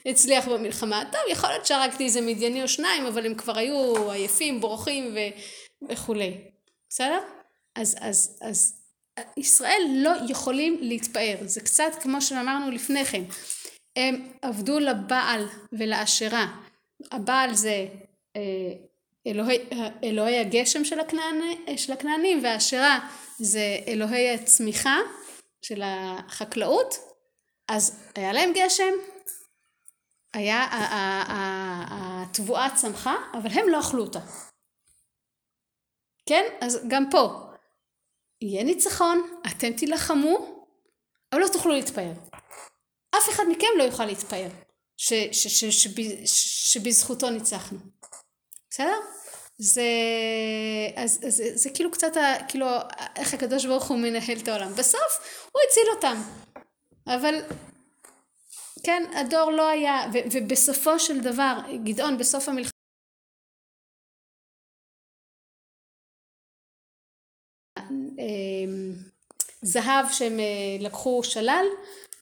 הצליח במלחמה. טוב, יכול להיות שהרגתי איזה מדייני או שניים, אבל הם כבר היו עייפים, בורחים ו... וכולי. בסדר? אז, אז, אז ישראל לא יכולים להתפאר. זה קצת כמו שאמרנו לפני כן. הם עבדו לבעל ולאשרה. הבעל זה אה, אלוהי, אלוהי הגשם של, הכנעני, של הכנענים והאשרה זה אלוהי הצמיחה של החקלאות אז היה להם גשם היה, התבואה צמחה אבל הם לא אכלו אותה כן אז גם פה יהיה ניצחון אתם תילחמו אבל לא תוכלו להתפאר אף אחד מכם לא יוכל להתפאר שבזכותו ניצחנו. בסדר? זה, אז, אז, זה, זה כאילו קצת, ה, כאילו, איך הקדוש ברוך הוא מנהל את העולם. בסוף הוא הציל אותם. אבל, כן, הדור לא היה, ו, ובסופו של דבר, גדעון בסוף המלחמה, אמ, זהב שהם אה, לקחו שלל,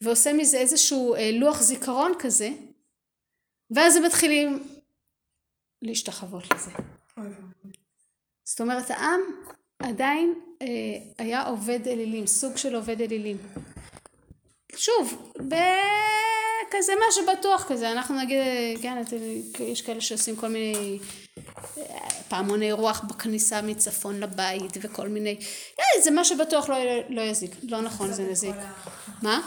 ועושה מזה איזשהו אה, לוח זיכרון כזה, ואז הם מתחילים להשתחוות לזה. זאת אומרת, העם עדיין אה, היה עובד אלילים, סוג של עובד אלילים. שוב, בכזה מה שבטוח כזה, אנחנו נגיד, אה, כן, אתם, יש כאלה שעושים כל מיני אה, פעמוני רוח בכניסה מצפון לבית וכל מיני, אה, זה מה שבטוח לא, לא יזיק, לא נכון זה נזיק. מה?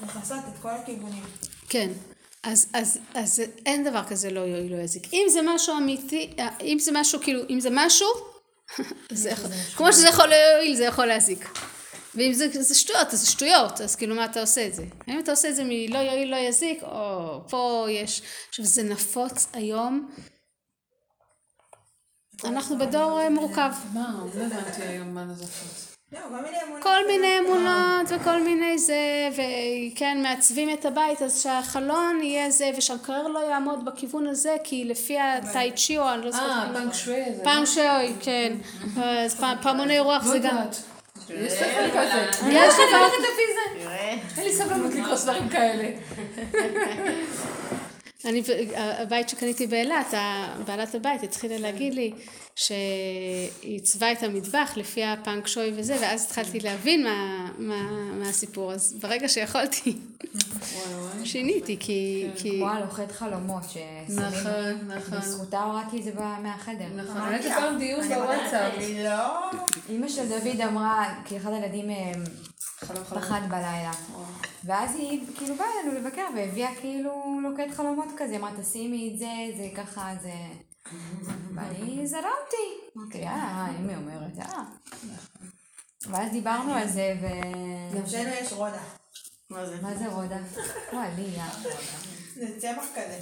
מכסות את כל הכיוונים. כן, אז, אז, אז אין דבר כזה לא יועיל לא יזיק. אם זה משהו אמיתי, אם זה משהו כאילו, אם זה משהו, זה יכול, כמו שזה יכול להועיל זה יכול להזיק. ואם זה, זה שטויות, אז זה שטויות, אז כאילו מה אתה עושה את זה? האם אתה עושה את זה מלא יועיל לא יזיק, או פה יש, עכשיו זה נפוץ היום, אנחנו בדור אה, מורכב. מה? לא הבנתי היום מה נזפות. לא, כל מיני אמונות. וכל מיני זה, וכן, מעצבים את הבית, אז שהחלון יהיה זה, ושהמקרר לא יעמוד בכיוון הזה, כי לפי הטאי צ'יו, אני לא זוכרת. אה, פאנג שווי. פעם שאוי, כן. אז פעמוני רוח לא זה גם... יש ספר כזה. יש דבר... אין לי סבלנות לקרוא ספרים כאלה. אני, הבית שקניתי באילת, בעלת הבית התחילה להגיד לי שהיא עיצבה את המטבח לפי הפאנק שוי וזה, ואז התחלתי להבין מה, מה, מה הסיפור. אז ברגע שיכולתי, שיניתי, כי... כי... כמו הלוכד חלומות ששמים, נכון, נכון. בזכותה הורדתי את זה מה- מהחדר. נכון, הייתי פעם דיון בוואטסאפ. אני לא... אימא של דוד אמרה, כי אחד הילדים אה. פחד בלילה. ואז היא כאילו באה אלינו לבקר והביאה כאילו לוקט חלומות כזה, אמרה תשימי את זה, זה ככה, זה... ואני זרמתי. אמרתי, אה, אם היא אומרת, אה. ואז דיברנו על זה, ו... גם שלנו יש רודה. מה זה? מה זה רודה? וואי, ליה. זה צמח כזה.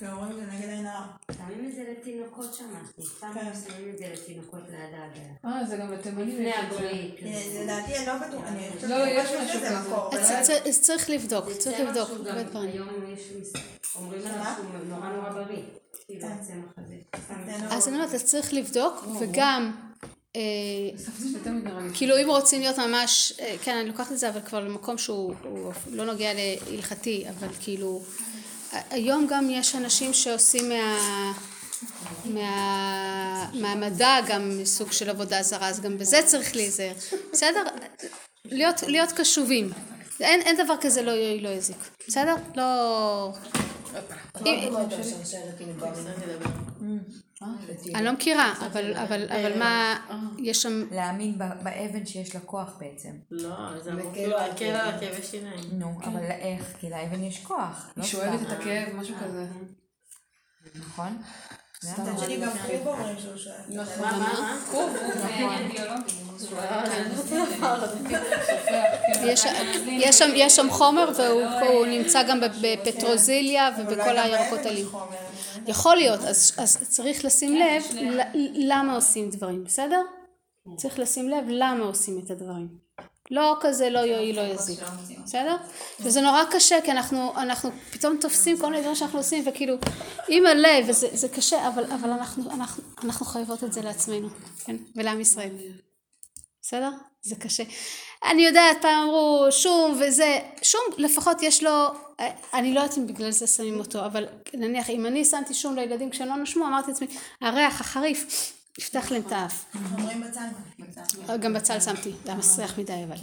שמה עושים איתו? ואומרים זה נגד עין הרע. שמים את זה לתינוקות. פעם כן. שמים את זה לתינוקות ליד העגלה. אה, זה גם לתימנים לפני. הברית. אה, לדעתי אני לא בטוח. אני חושבת לא, יש שיש משהו לזה. מקור, אז צריך לבדוק, צריך לבדוק. היום יש אומרים עליו שהוא נורא נורא בריא. כאילו. זה לא- אז אני אומרת, אז צריך לבדוק, וגם... אה. כאילו אם רוצים להיות ממש, אה, כן אני לוקחת את זה אבל כבר למקום שהוא הוא לא נוגע להלכתי, אבל כאילו היום גם יש אנשים שעושים מה, מה, מהמדע גם סוג של עבודה זרה, אז גם בזה צריך להיזהר, בסדר? להיות, להיות קשובים, אין, אין דבר כזה לא יועיל לא יזיק, בסדר? לא... אם- אני לא מכירה, אבל, אבל, אבל מה, יש שם להאמין ב- באבן שיש לה כוח בעצם. לא, זה אמור כאילו להקל על הכאבי שיניים. נו, אבל איך? כי לאבן יש כוח. לא היא שואבת. את הכאב, משהו כזה. נכון? מצד שני גם חוב אומרים שהוא שואל. נכון. מה? יש, שם, חומר והוא והוא נמצא גם בפטרוזיליה ובכל הירקות האלים. יכול להיות, אז, אז צריך לשים לב ל- למה עושים דברים, בסדר? צריך לשים לב למה עושים את הדברים. לא כזה לא יועיל לא יזיק, בסדר? וזה נורא קשה כי אנחנו, אנחנו פתאום תופסים כל מיני דברים שאנחנו עושים וכאילו עם הלב וזה זה קשה אבל, אבל אנחנו, אנחנו, אנחנו חייבות את זה לעצמנו, כן? ולעם ישראל, בסדר? זה קשה. אני יודעת פעם אמרו שום וזה, שום לפחות יש לו, אני לא יודעת אם בגלל זה שמים אותו אבל נניח אם אני שמתי שום לילדים כשהם לא נשמו אמרתי לעצמי הריח החריף יפתח להם את האף. אומרים בצל. גם בצל שמתי, זה היה מסריח מדי אבל.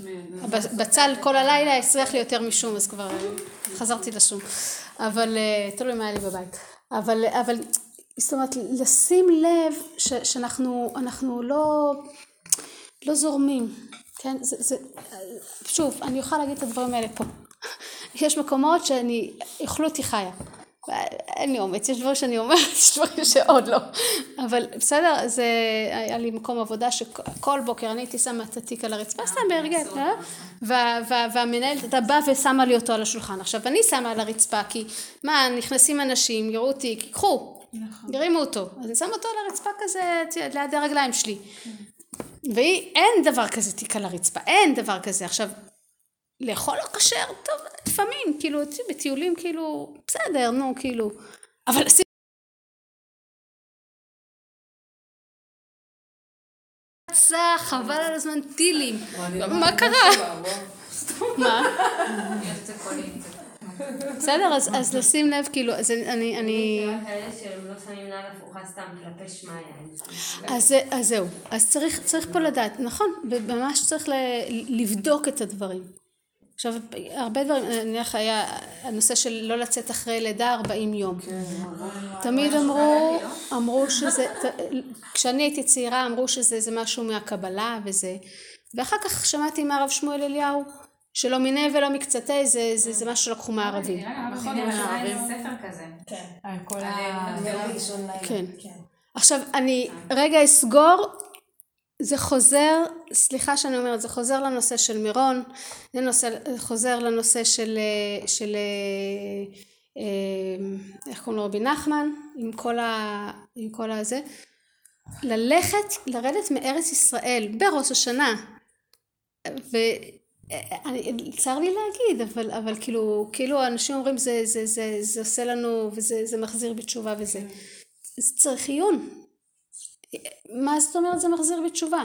בצל כל הלילה הסריח לי יותר משום, אז כבר אה, חזרתי לשום. אבל אה, תלוי מה היה לי בבית. אבל, אבל, זאת אומרת, לשים לב ש, שאנחנו אנחנו לא, לא זורמים, כן? זה, זה, שוב, אני אוכל להגיד את הדברים האלה פה. יש מקומות שאני, אכלו אותי חיה. אין לי אומץ, יש דברים שאני אומרת, יש דברים שעוד לא. אבל בסדר, זה היה לי מקום עבודה שכל בוקר אני הייתי שמה את התיק על הרצפה, סתם בהרגל, והמנהלת הייתה באה ושמה לי אותו על השולחן. עכשיו, אני שמה על הרצפה, כי מה, נכנסים אנשים, יראו אותי, קחו, ירימו אותו. אז אני שמה אותו על הרצפה כזה, ליד הרגליים שלי. והיא, אין דבר כזה תיק על הרצפה, אין דבר כזה. עכשיו, לאכול לא כשר, טוב, לפעמים, כאילו, בטיולים, כאילו, בסדר, נו, כאילו, אבל לשים... חבל על הזמן טילים, מה קרה? מה? בסדר, אז לשים לב, כאילו, אז אני... אני... כאלה שהם לא שמים נעל הפוכה סתם כלפי שמיא. אז זהו, אז צריך פה לדעת, נכון, ממש צריך לבדוק את הדברים. עכשיו, הרבה דברים, נניח היה הנושא של לא לצאת אחרי לידה 40 יום. תמיד אמרו, אמרו שזה, כשאני הייתי צעירה אמרו שזה משהו מהקבלה וזה, ואחר כך שמעתי מהרב שמואל אליהו, שלא מיניה ולא מקצתי, זה, זה, זה משהו שלקחו מהערבים. נכון, יש ספר כזה. כן. על כל ה... כן. עכשיו, אני רגע אסגור זה חוזר, סליחה שאני אומרת, זה חוזר לנושא של מירון, זה נושא, חוזר לנושא של, של איך קוראים לו? רבי נחמן, עם כל, ה, עם כל הזה, ללכת, לרדת מארץ ישראל בראש השנה, וצר לי להגיד, אבל, אבל כאילו, כאילו אנשים אומרים זה, זה, זה, זה עושה לנו וזה זה מחזיר בתשובה וזה, זה צריך עיון, מה זאת אומרת זה מחזיר בתשובה?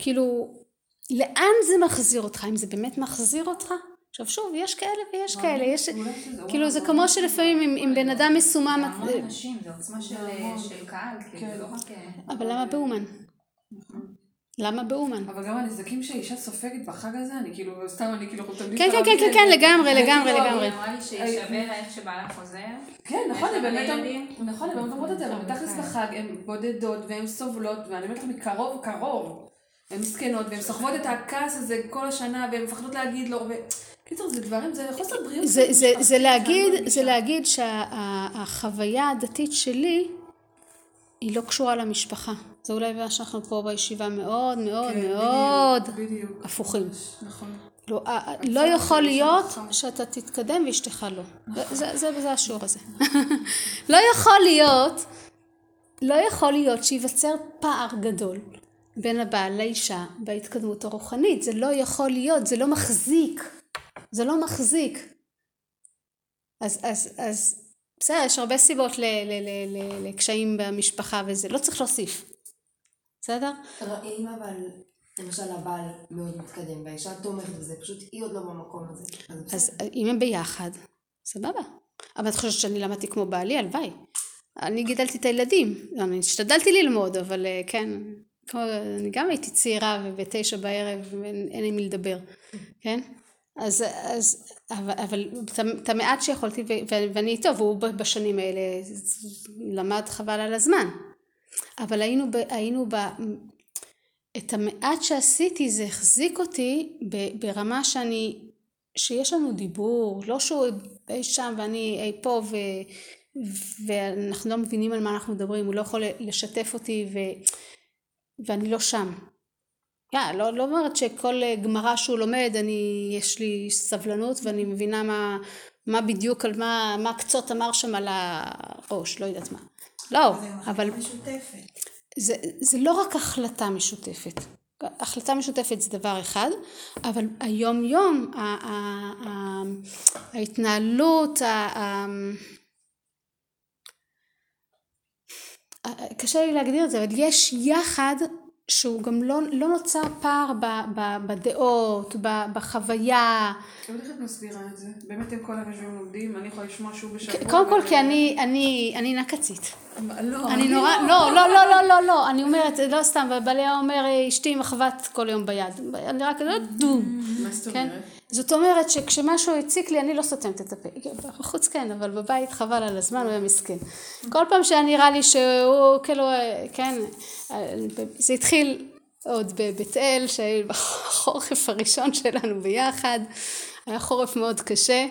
כאילו, לאן זה מחזיר אותך? אם זה באמת מחזיר אותך? עכשיו שוב, יש כאלה ויש כאלה, יש, כאילו זה כמו שלפעמים אם בן אדם מסומם... זה המון אנשים, זה עוצמה של קהל, כאילו, לא רק... אבל למה באומן? למה באומן? אבל גם הנזקים שהאישה סופגת בחג הזה, אני כאילו, סתם אני כאילו חושבת... כן, כן, כן, כן, לגמרי, לגמרי, לגמרי. היא אמרה לי שישווה לה איך שבעלה חוזר. כן, נכון, הם באמת נכון, הם באמת אומרות את זה, אבל בתכלס בחג הן בודדות והן סובלות, ואני אומרת לך מקרוב, קרוב. הן מסכנות, והן סוחבות את הכעס הזה כל השנה, והן מפחדות להגיד לו, קיצור, זה דברים, זה חוסר בריאות. זה להגיד, זה להגיד שהחוויה הדתית שלי היא לא קשורה למשפחה. זה אולי מה שאנחנו פה בישיבה מאוד מאוד כן, מאוד בדיוק, בדיוק. הפוכים. נכון. לא, לא יכול להיות שאתה תתקדם ואשתך לא. זה, זה, זה השיעור הזה. לא יכול להיות, לא יכול להיות שייווצר פער גדול בין הבעל לאישה בהתקדמות הרוחנית. זה לא יכול להיות, זה לא מחזיק. זה לא מחזיק. אז, אז, אז בסדר, יש הרבה סיבות לקשיים במשפחה וזה, לא צריך להוסיף. בסדר? אם אבל, למשל הבעל מאוד מתקדם והאישה תומכת בזה, פשוט היא עוד לא במקום הזה. אז אם הם ביחד, סבבה. אבל את חושבת שאני למדתי כמו בעלי? הלוואי. אני גידלתי את הילדים, אני השתדלתי ללמוד, אבל כן, אני גם הייתי צעירה ובתשע בערב אין לי מי לדבר, כן? אז, אז אבל, את המעט שיכולתי ואני איתו והוא בשנים האלה למד חבל על הזמן אבל היינו, היינו ב... את המעט שעשיתי זה החזיק אותי ברמה שאני, שיש לנו דיבור, לא שהוא אי שם ואני אי פה ו, ואנחנו לא מבינים על מה אנחנו מדברים, הוא לא יכול לשתף אותי ו, ואני לא שם. Yeah, לא, לא אומרת שכל גמרא שהוא לומד, אני, יש לי סבלנות ואני מבינה מה, מה בדיוק, על מה, מה קצות אמר שם על הראש, לא יודעת מה. לא, אבל... זה, זה לא רק החלטה משותפת. החלטה משותפת זה דבר אחד, אבל היום יום, ה- ה- ה- ההתנהלות, ה- ה- קשה לי להגדיר את זה, אבל יש יחד שהוא גם לא, לא נוצר פער ב, ב, בדעות, ב, בחוויה. אבל איך את מסבירה את זה? באמת הם כל יושבים לומדים, אני יכולה לשמוע שוב בשבוע. קודם כל כי אני, אני, אני נקצית. לא, אני נורא, לא, לא, לא, לא, לא, לא, אני אומרת, לא סתם, בעלי אומר, אשתי מחבת כל יום ביד. אני רק, דום. מה זאת כן? אומרת? זאת אומרת שכשמשהו הציק לי, אני לא סותמת את הפה. בחוץ כן, אבל בבית חבל על הזמן, הוא היה מסכן. כל פעם שהיה נראה לי שהוא, כאילו, כן, זה התחיל עוד בבית אל, שהיה בחורף הראשון שלנו ביחד. היה חורף מאוד קשה,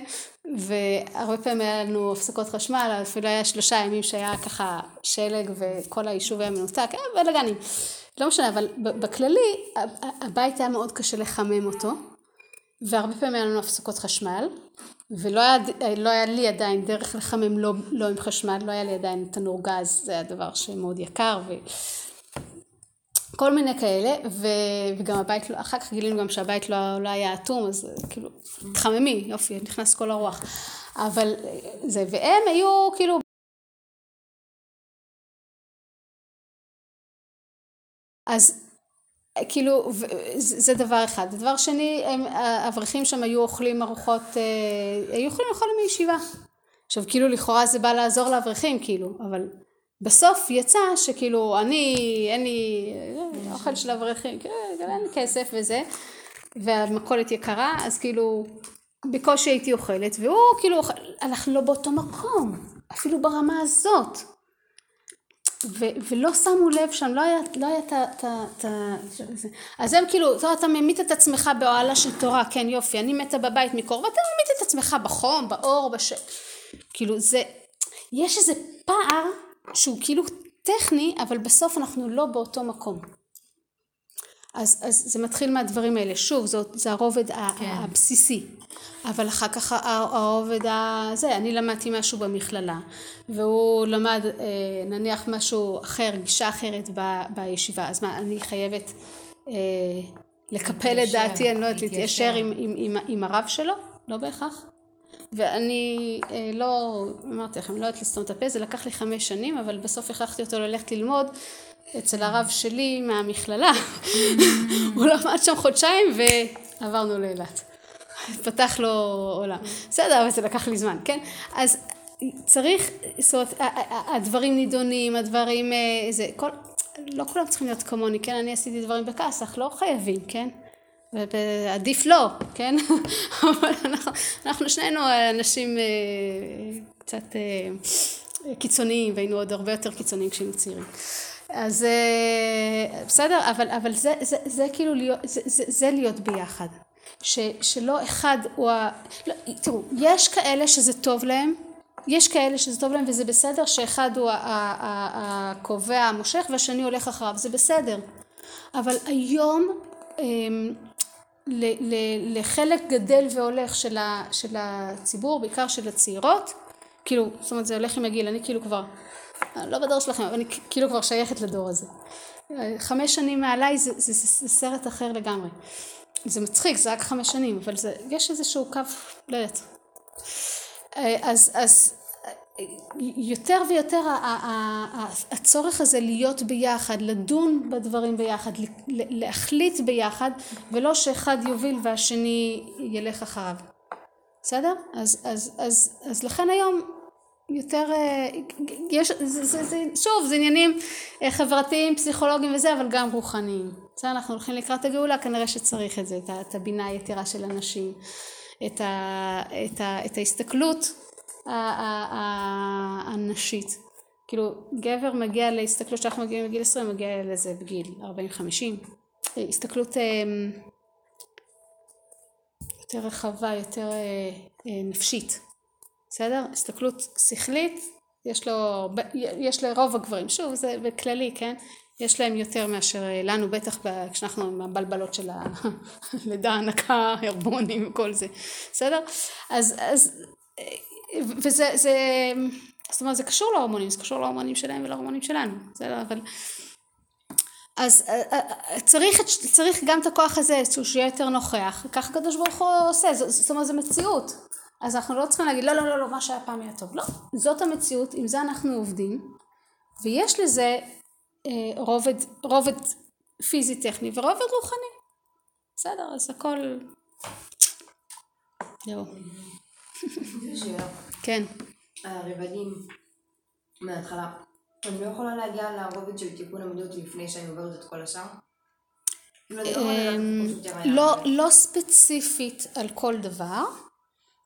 והרבה פעמים היה לנו הפסקות חשמל, אפילו היה שלושה ימים שהיה ככה שלג וכל היישוב היה מנותק, היה בלאגנים. לא משנה, אבל בכללי, הבית היה מאוד קשה לחמם אותו. והרבה פעמים היה לנו הפסקות חשמל, ולא היה, לא היה לי עדיין דרך לחמם לא, לא עם חשמל, לא היה לי עדיין תנור גז, זה היה דבר שמאוד יקר, וכל מיני כאלה, ו, וגם הבית, לא, אחר כך גילינו גם שהבית לא, לא היה אטום, אז כאילו, תחממי, יופי, נכנס כל הרוח. אבל זה, והם היו כאילו... אז כאילו, זה דבר אחד. דבר שני, האברכים שם היו אוכלים ארוחות, אה, היו יכולים לאכול מישיבה. עכשיו, כאילו, לכאורה זה בא לעזור לאברכים, כאילו, אבל בסוף יצא שכאילו, אני, אין לי אוכל של אברכים, כאילו, אין לי כסף וזה, והמכולת יקרה, אז כאילו, בקושי הייתי אוכלת, והוא כאילו, אנחנו לא באותו מקום, אפילו ברמה הזאת. ו- ולא שמו לב שם, לא היה, לא היה את ה... אז הם כאילו, אתה ממית את עצמך באוהלה של תורה, כן יופי, אני מתה בבית מקור, ואתה ממית את עצמך בחום, באור, בש... כאילו זה, יש איזה פער שהוא כאילו טכני, אבל בסוף אנחנו לא באותו מקום. אז, אז זה מתחיל מהדברים האלה, שוב, זאת, זה הרובד כן. הבסיסי. אבל אחר כך הרובד הזה, אני למדתי משהו במכללה, והוא למד נניח משהו אחר, גישה אחרת ב, בישיבה, אז מה, אני חייבת אה, לקפל את דעתי, אני לא יודעת, להתיישר עם, עם, עם, עם הרב שלו? לא בהכרח. ואני אה, לא, אמרתי לכם, לא יודעת לסתום את הפה, זה לקח לי חמש שנים, אבל בסוף הכרחתי אותו ללכת ללמוד אצל הרב שלי מהמכללה. הוא למד שם חודשיים ועברנו לאילת. פתח לו עולם. בסדר, אבל זה לקח לי זמן, כן? אז צריך, זאת אומרת, הדברים נידונים, הדברים, זה, כל, לא כולם צריכים להיות כמוני, כן? אני עשיתי דברים בכעס, אך לא חייבים, כן? ועדיף לא, כן? אבל אנחנו, אנחנו שנינו אנשים קצת קיצוניים, והיינו עוד הרבה יותר קיצוניים כשהיינו צעירים. אז בסדר, אבל, אבל זה, זה, זה כאילו להיות, זה, זה, זה להיות ביחד. ש, שלא אחד הוא ה... לא, תראו, יש כאלה שזה טוב להם, יש כאלה שזה טוב להם וזה בסדר שאחד הוא הקובע המושך והשני הולך אחריו, זה בסדר. אבל היום ל, ל, לחלק גדל והולך של, ה, של הציבור, בעיקר של הצעירות, כאילו, זאת אומרת זה הולך עם הגיל, אני כאילו כבר, לא בדור שלכם, אבל אני כאילו כבר שייכת לדור הזה. חמש שנים מעליי זה, זה, זה, זה סרט אחר לגמרי. זה מצחיק, זה רק חמש שנים, אבל זה, יש איזשהו קו, לא יודעת. אז, אז יותר ויותר הצורך הזה להיות ביחד, לדון בדברים ביחד, להחליט ביחד, ולא שאחד יוביל והשני ילך אחריו. בסדר? אז, אז, אז, אז לכן היום יותר, יש, זה, זה, זה, שוב, זה עניינים חברתיים, פסיכולוגיים וזה, אבל גם רוחניים. בסדר, אנחנו הולכים לקראת הגאולה, כנראה שצריך את זה, את, את הבינה היתרה של אנשים, את, ה, את, ה, את ההסתכלות הנשית. כאילו, גבר מגיע להסתכלות שאנחנו מגיעים בגיל 20, מגיע לזה בגיל 40-50. הסתכלות יותר רחבה, יותר נפשית. בסדר? הסתכלות שכלית, יש לו, יש לרוב הגברים, שוב זה בכללי, כן? יש להם יותר מאשר לנו, בטח כשאנחנו עם הבלבלות של הלידה, הנקה, הרמונים וכל זה, בסדר? אז, אז, וזה, זה, זאת אומרת, זה קשור להורמונים, זה קשור להורמונים שלהם ולהורמונים שלנו, בסדר? אבל אז אה, אה, צריך, צריך גם את הכוח הזה, שהוא שיהיה יותר נוכח, ככה הקדוש ברוך הוא עושה, זאת אומרת זו מציאות. אז אנחנו לא צריכים להגיד לא לא לא לא מה שהיה פעם היה טוב, לא, זאת המציאות, עם זה אנחנו עובדים, ויש לזה אה, רובד, רובד פיזי טכני ורובד רוחני. בסדר, אז הכל... זהו. כן. הרבדים מההתחלה. אני לא יכולה להגיע לרובד של תיקון המידות לפני שאני עוברת את כל השאר? לא אמ, היה. לא, לא ספציפית על כל דבר,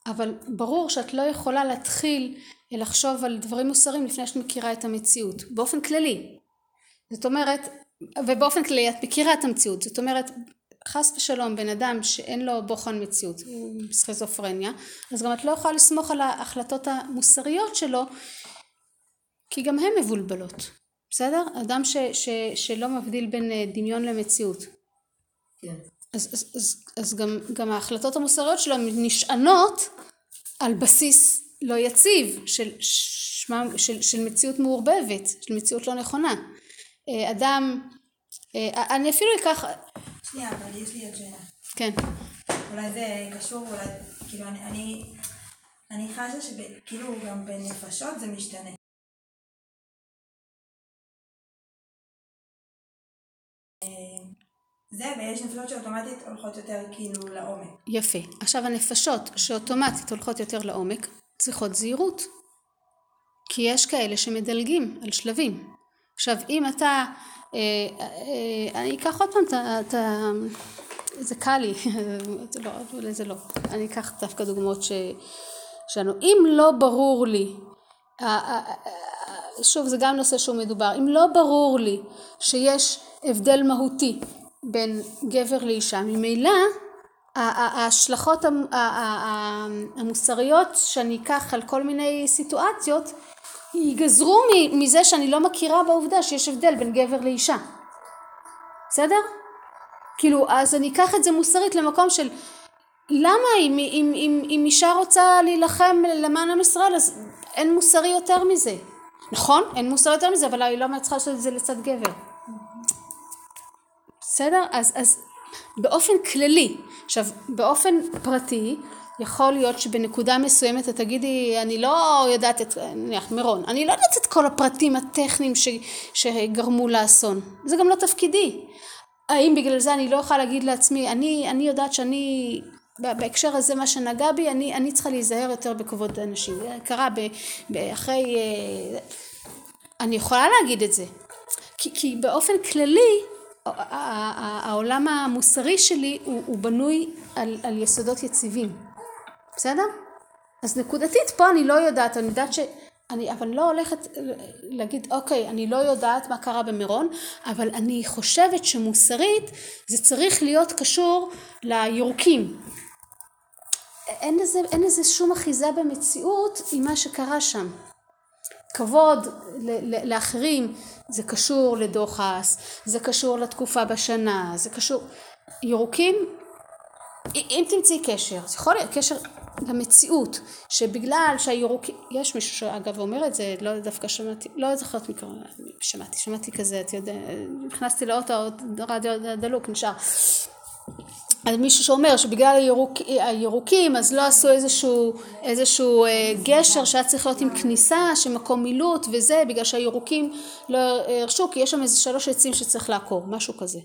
אבל ברור שאת לא יכולה להתחיל לחשוב על דברים מוסריים לפני שאת מכירה את המציאות, באופן כללי. זאת אומרת, ובאופן כללי את מכירה את המציאות, זאת אומרת, חס ושלום בן אדם שאין לו בוחן מציאות, הוא סכיזופרניה, אז גם את לא יכולה לסמוך על ההחלטות המוסריות שלו, כי גם הן מבולבלות, בסדר? אדם ש, ש, שלא מבדיל בין אה, דמיון למציאות. כן. אז, אז, אז, אז גם, גם ההחלטות המוסריות שלו נשענות על בסיס לא יציב של, שמם, של, של מציאות מעורבבת, של מציאות לא נכונה. אה, אדם, אה, אני אפילו אקח, שנייה, אבל יש לי עוד שאלה. כן, אולי זה קשור, אולי, כאילו, אני, אני, אני חשה שכאילו גם בנפשות זה משתנה. אה, זה, ויש נפשות שאוטומטית הולכות יותר כאילו לעומק. יפה. עכשיו הנפשות שאוטומטית הולכות יותר לעומק צריכות זהירות. כי יש כאלה שמדלגים על שלבים. עכשיו אם אתה, אה, אה, אני אקח עוד פעם את ה... זה קל לי, לא, אולי זה לא. אני אקח דווקא דוגמאות ש... שלנו. אם לא ברור לי, שוב זה גם נושא שהוא מדובר, אם לא ברור לי שיש הבדל מהותי בין גבר לאישה, ממילא ההשלכות המוסריות שאני אקח על כל מיני סיטואציות ייגזרו מזה שאני לא מכירה בעובדה שיש הבדל בין גבר לאישה. בסדר? כאילו, אז אני אקח את זה מוסרית למקום של למה אם, אם, אם, אם אישה רוצה להילחם למען עם ישראל אז אין מוסרי יותר מזה. נכון? אין מוסרי יותר מזה, אבל היא לא צריכה לעשות את זה לצד גבר. בסדר? אז, אז באופן כללי, עכשיו באופן פרטי יכול להיות שבנקודה מסוימת את תגידי אני לא יודעת את, נניח מירון, אני לא יודעת את כל הפרטים הטכניים ש, שגרמו לאסון, זה גם לא תפקידי. האם בגלל זה אני לא יכולה להגיד לעצמי אני, אני יודעת שאני בהקשר הזה מה שנגע בי אני, אני צריכה להיזהר יותר בכבוד אנשים, זה קרה ב, ב, אחרי, אה, אני יכולה להגיד את זה, כי, כי באופן כללי העולם המוסרי שלי הוא, הוא בנוי על, על יסודות יציבים, בסדר? אז נקודתית פה אני לא יודעת, אני יודעת ש... אני אבל לא הולכת להגיד אוקיי אני לא יודעת מה קרה במירון אבל אני חושבת שמוסרית זה צריך להיות קשור לירוקים אין לזה, אין לזה שום אחיזה במציאות עם מה שקרה שם כבוד לאחרים זה קשור לדוחס, זה קשור לתקופה בשנה, זה קשור... ירוקים, אם תמצאי קשר, זה יכול להיות קשר למציאות, שבגלל שהירוקים, יש מישהו שאגב אומר את זה, לא דווקא שמעתי, לא זוכרת מי קרא, שמעתי, שמעתי כזה, את יודעת, נכנסתי לאוטו, רדיו דלוק, נשאר. אז מישהו שאומר שבגלל הירוק, הירוקים אז לא עשו איזשהו, איזשהו אה, גשר שהיה צריך להיות עם כניסה של מקום מילוט וזה בגלל שהירוקים לא הרשו כי יש שם איזה שלוש עצים שצריך לעקור משהו כזה.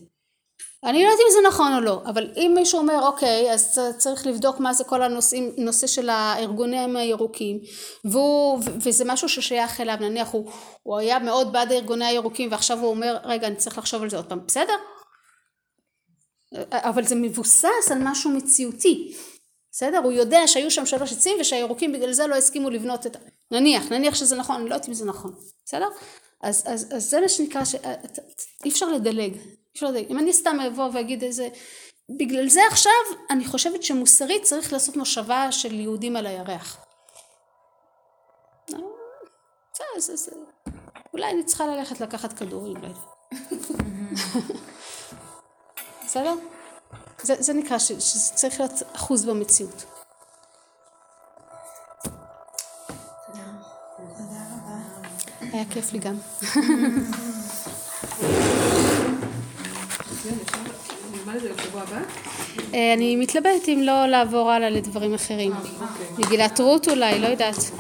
אני לא יודעת אם זה נכון או לא אבל אם מישהו אומר אוקיי אז צריך לבדוק מה זה כל הנושאים נושא של הארגונים הירוקים והוא, וזה משהו ששייך אליו נניח הוא, הוא היה מאוד בעד הארגוני הירוקים ועכשיו הוא אומר רגע אני צריך לחשוב על זה עוד פעם בסדר אבל זה מבוסס על משהו מציאותי, בסדר? הוא יודע שהיו שם שלוש עצים ושהירוקים בגלל זה לא הסכימו לבנות את. נניח, נניח שזה נכון, אני לא יודעת אם זה נכון, בסדר? אז, אז, אז זה מה שנקרא, ש... אי אפשר לדלג, אי אפשר לדלג. אם אני סתם אבוא ואגיד איזה... בגלל זה עכשיו אני חושבת שמוסרית צריך לעשות מושבה של יהודים על הירח. אה. אולי אני צריכה ללכת לקחת כדורים. בסדר? זה, זה נקרא ש, שזה צריך להיות אחוז במציאות. היה כיף לי גם. אה, אני מתלבטת אם לא לעבור הלאה לדברים אחרים. מגילת רות אולי, לא יודעת.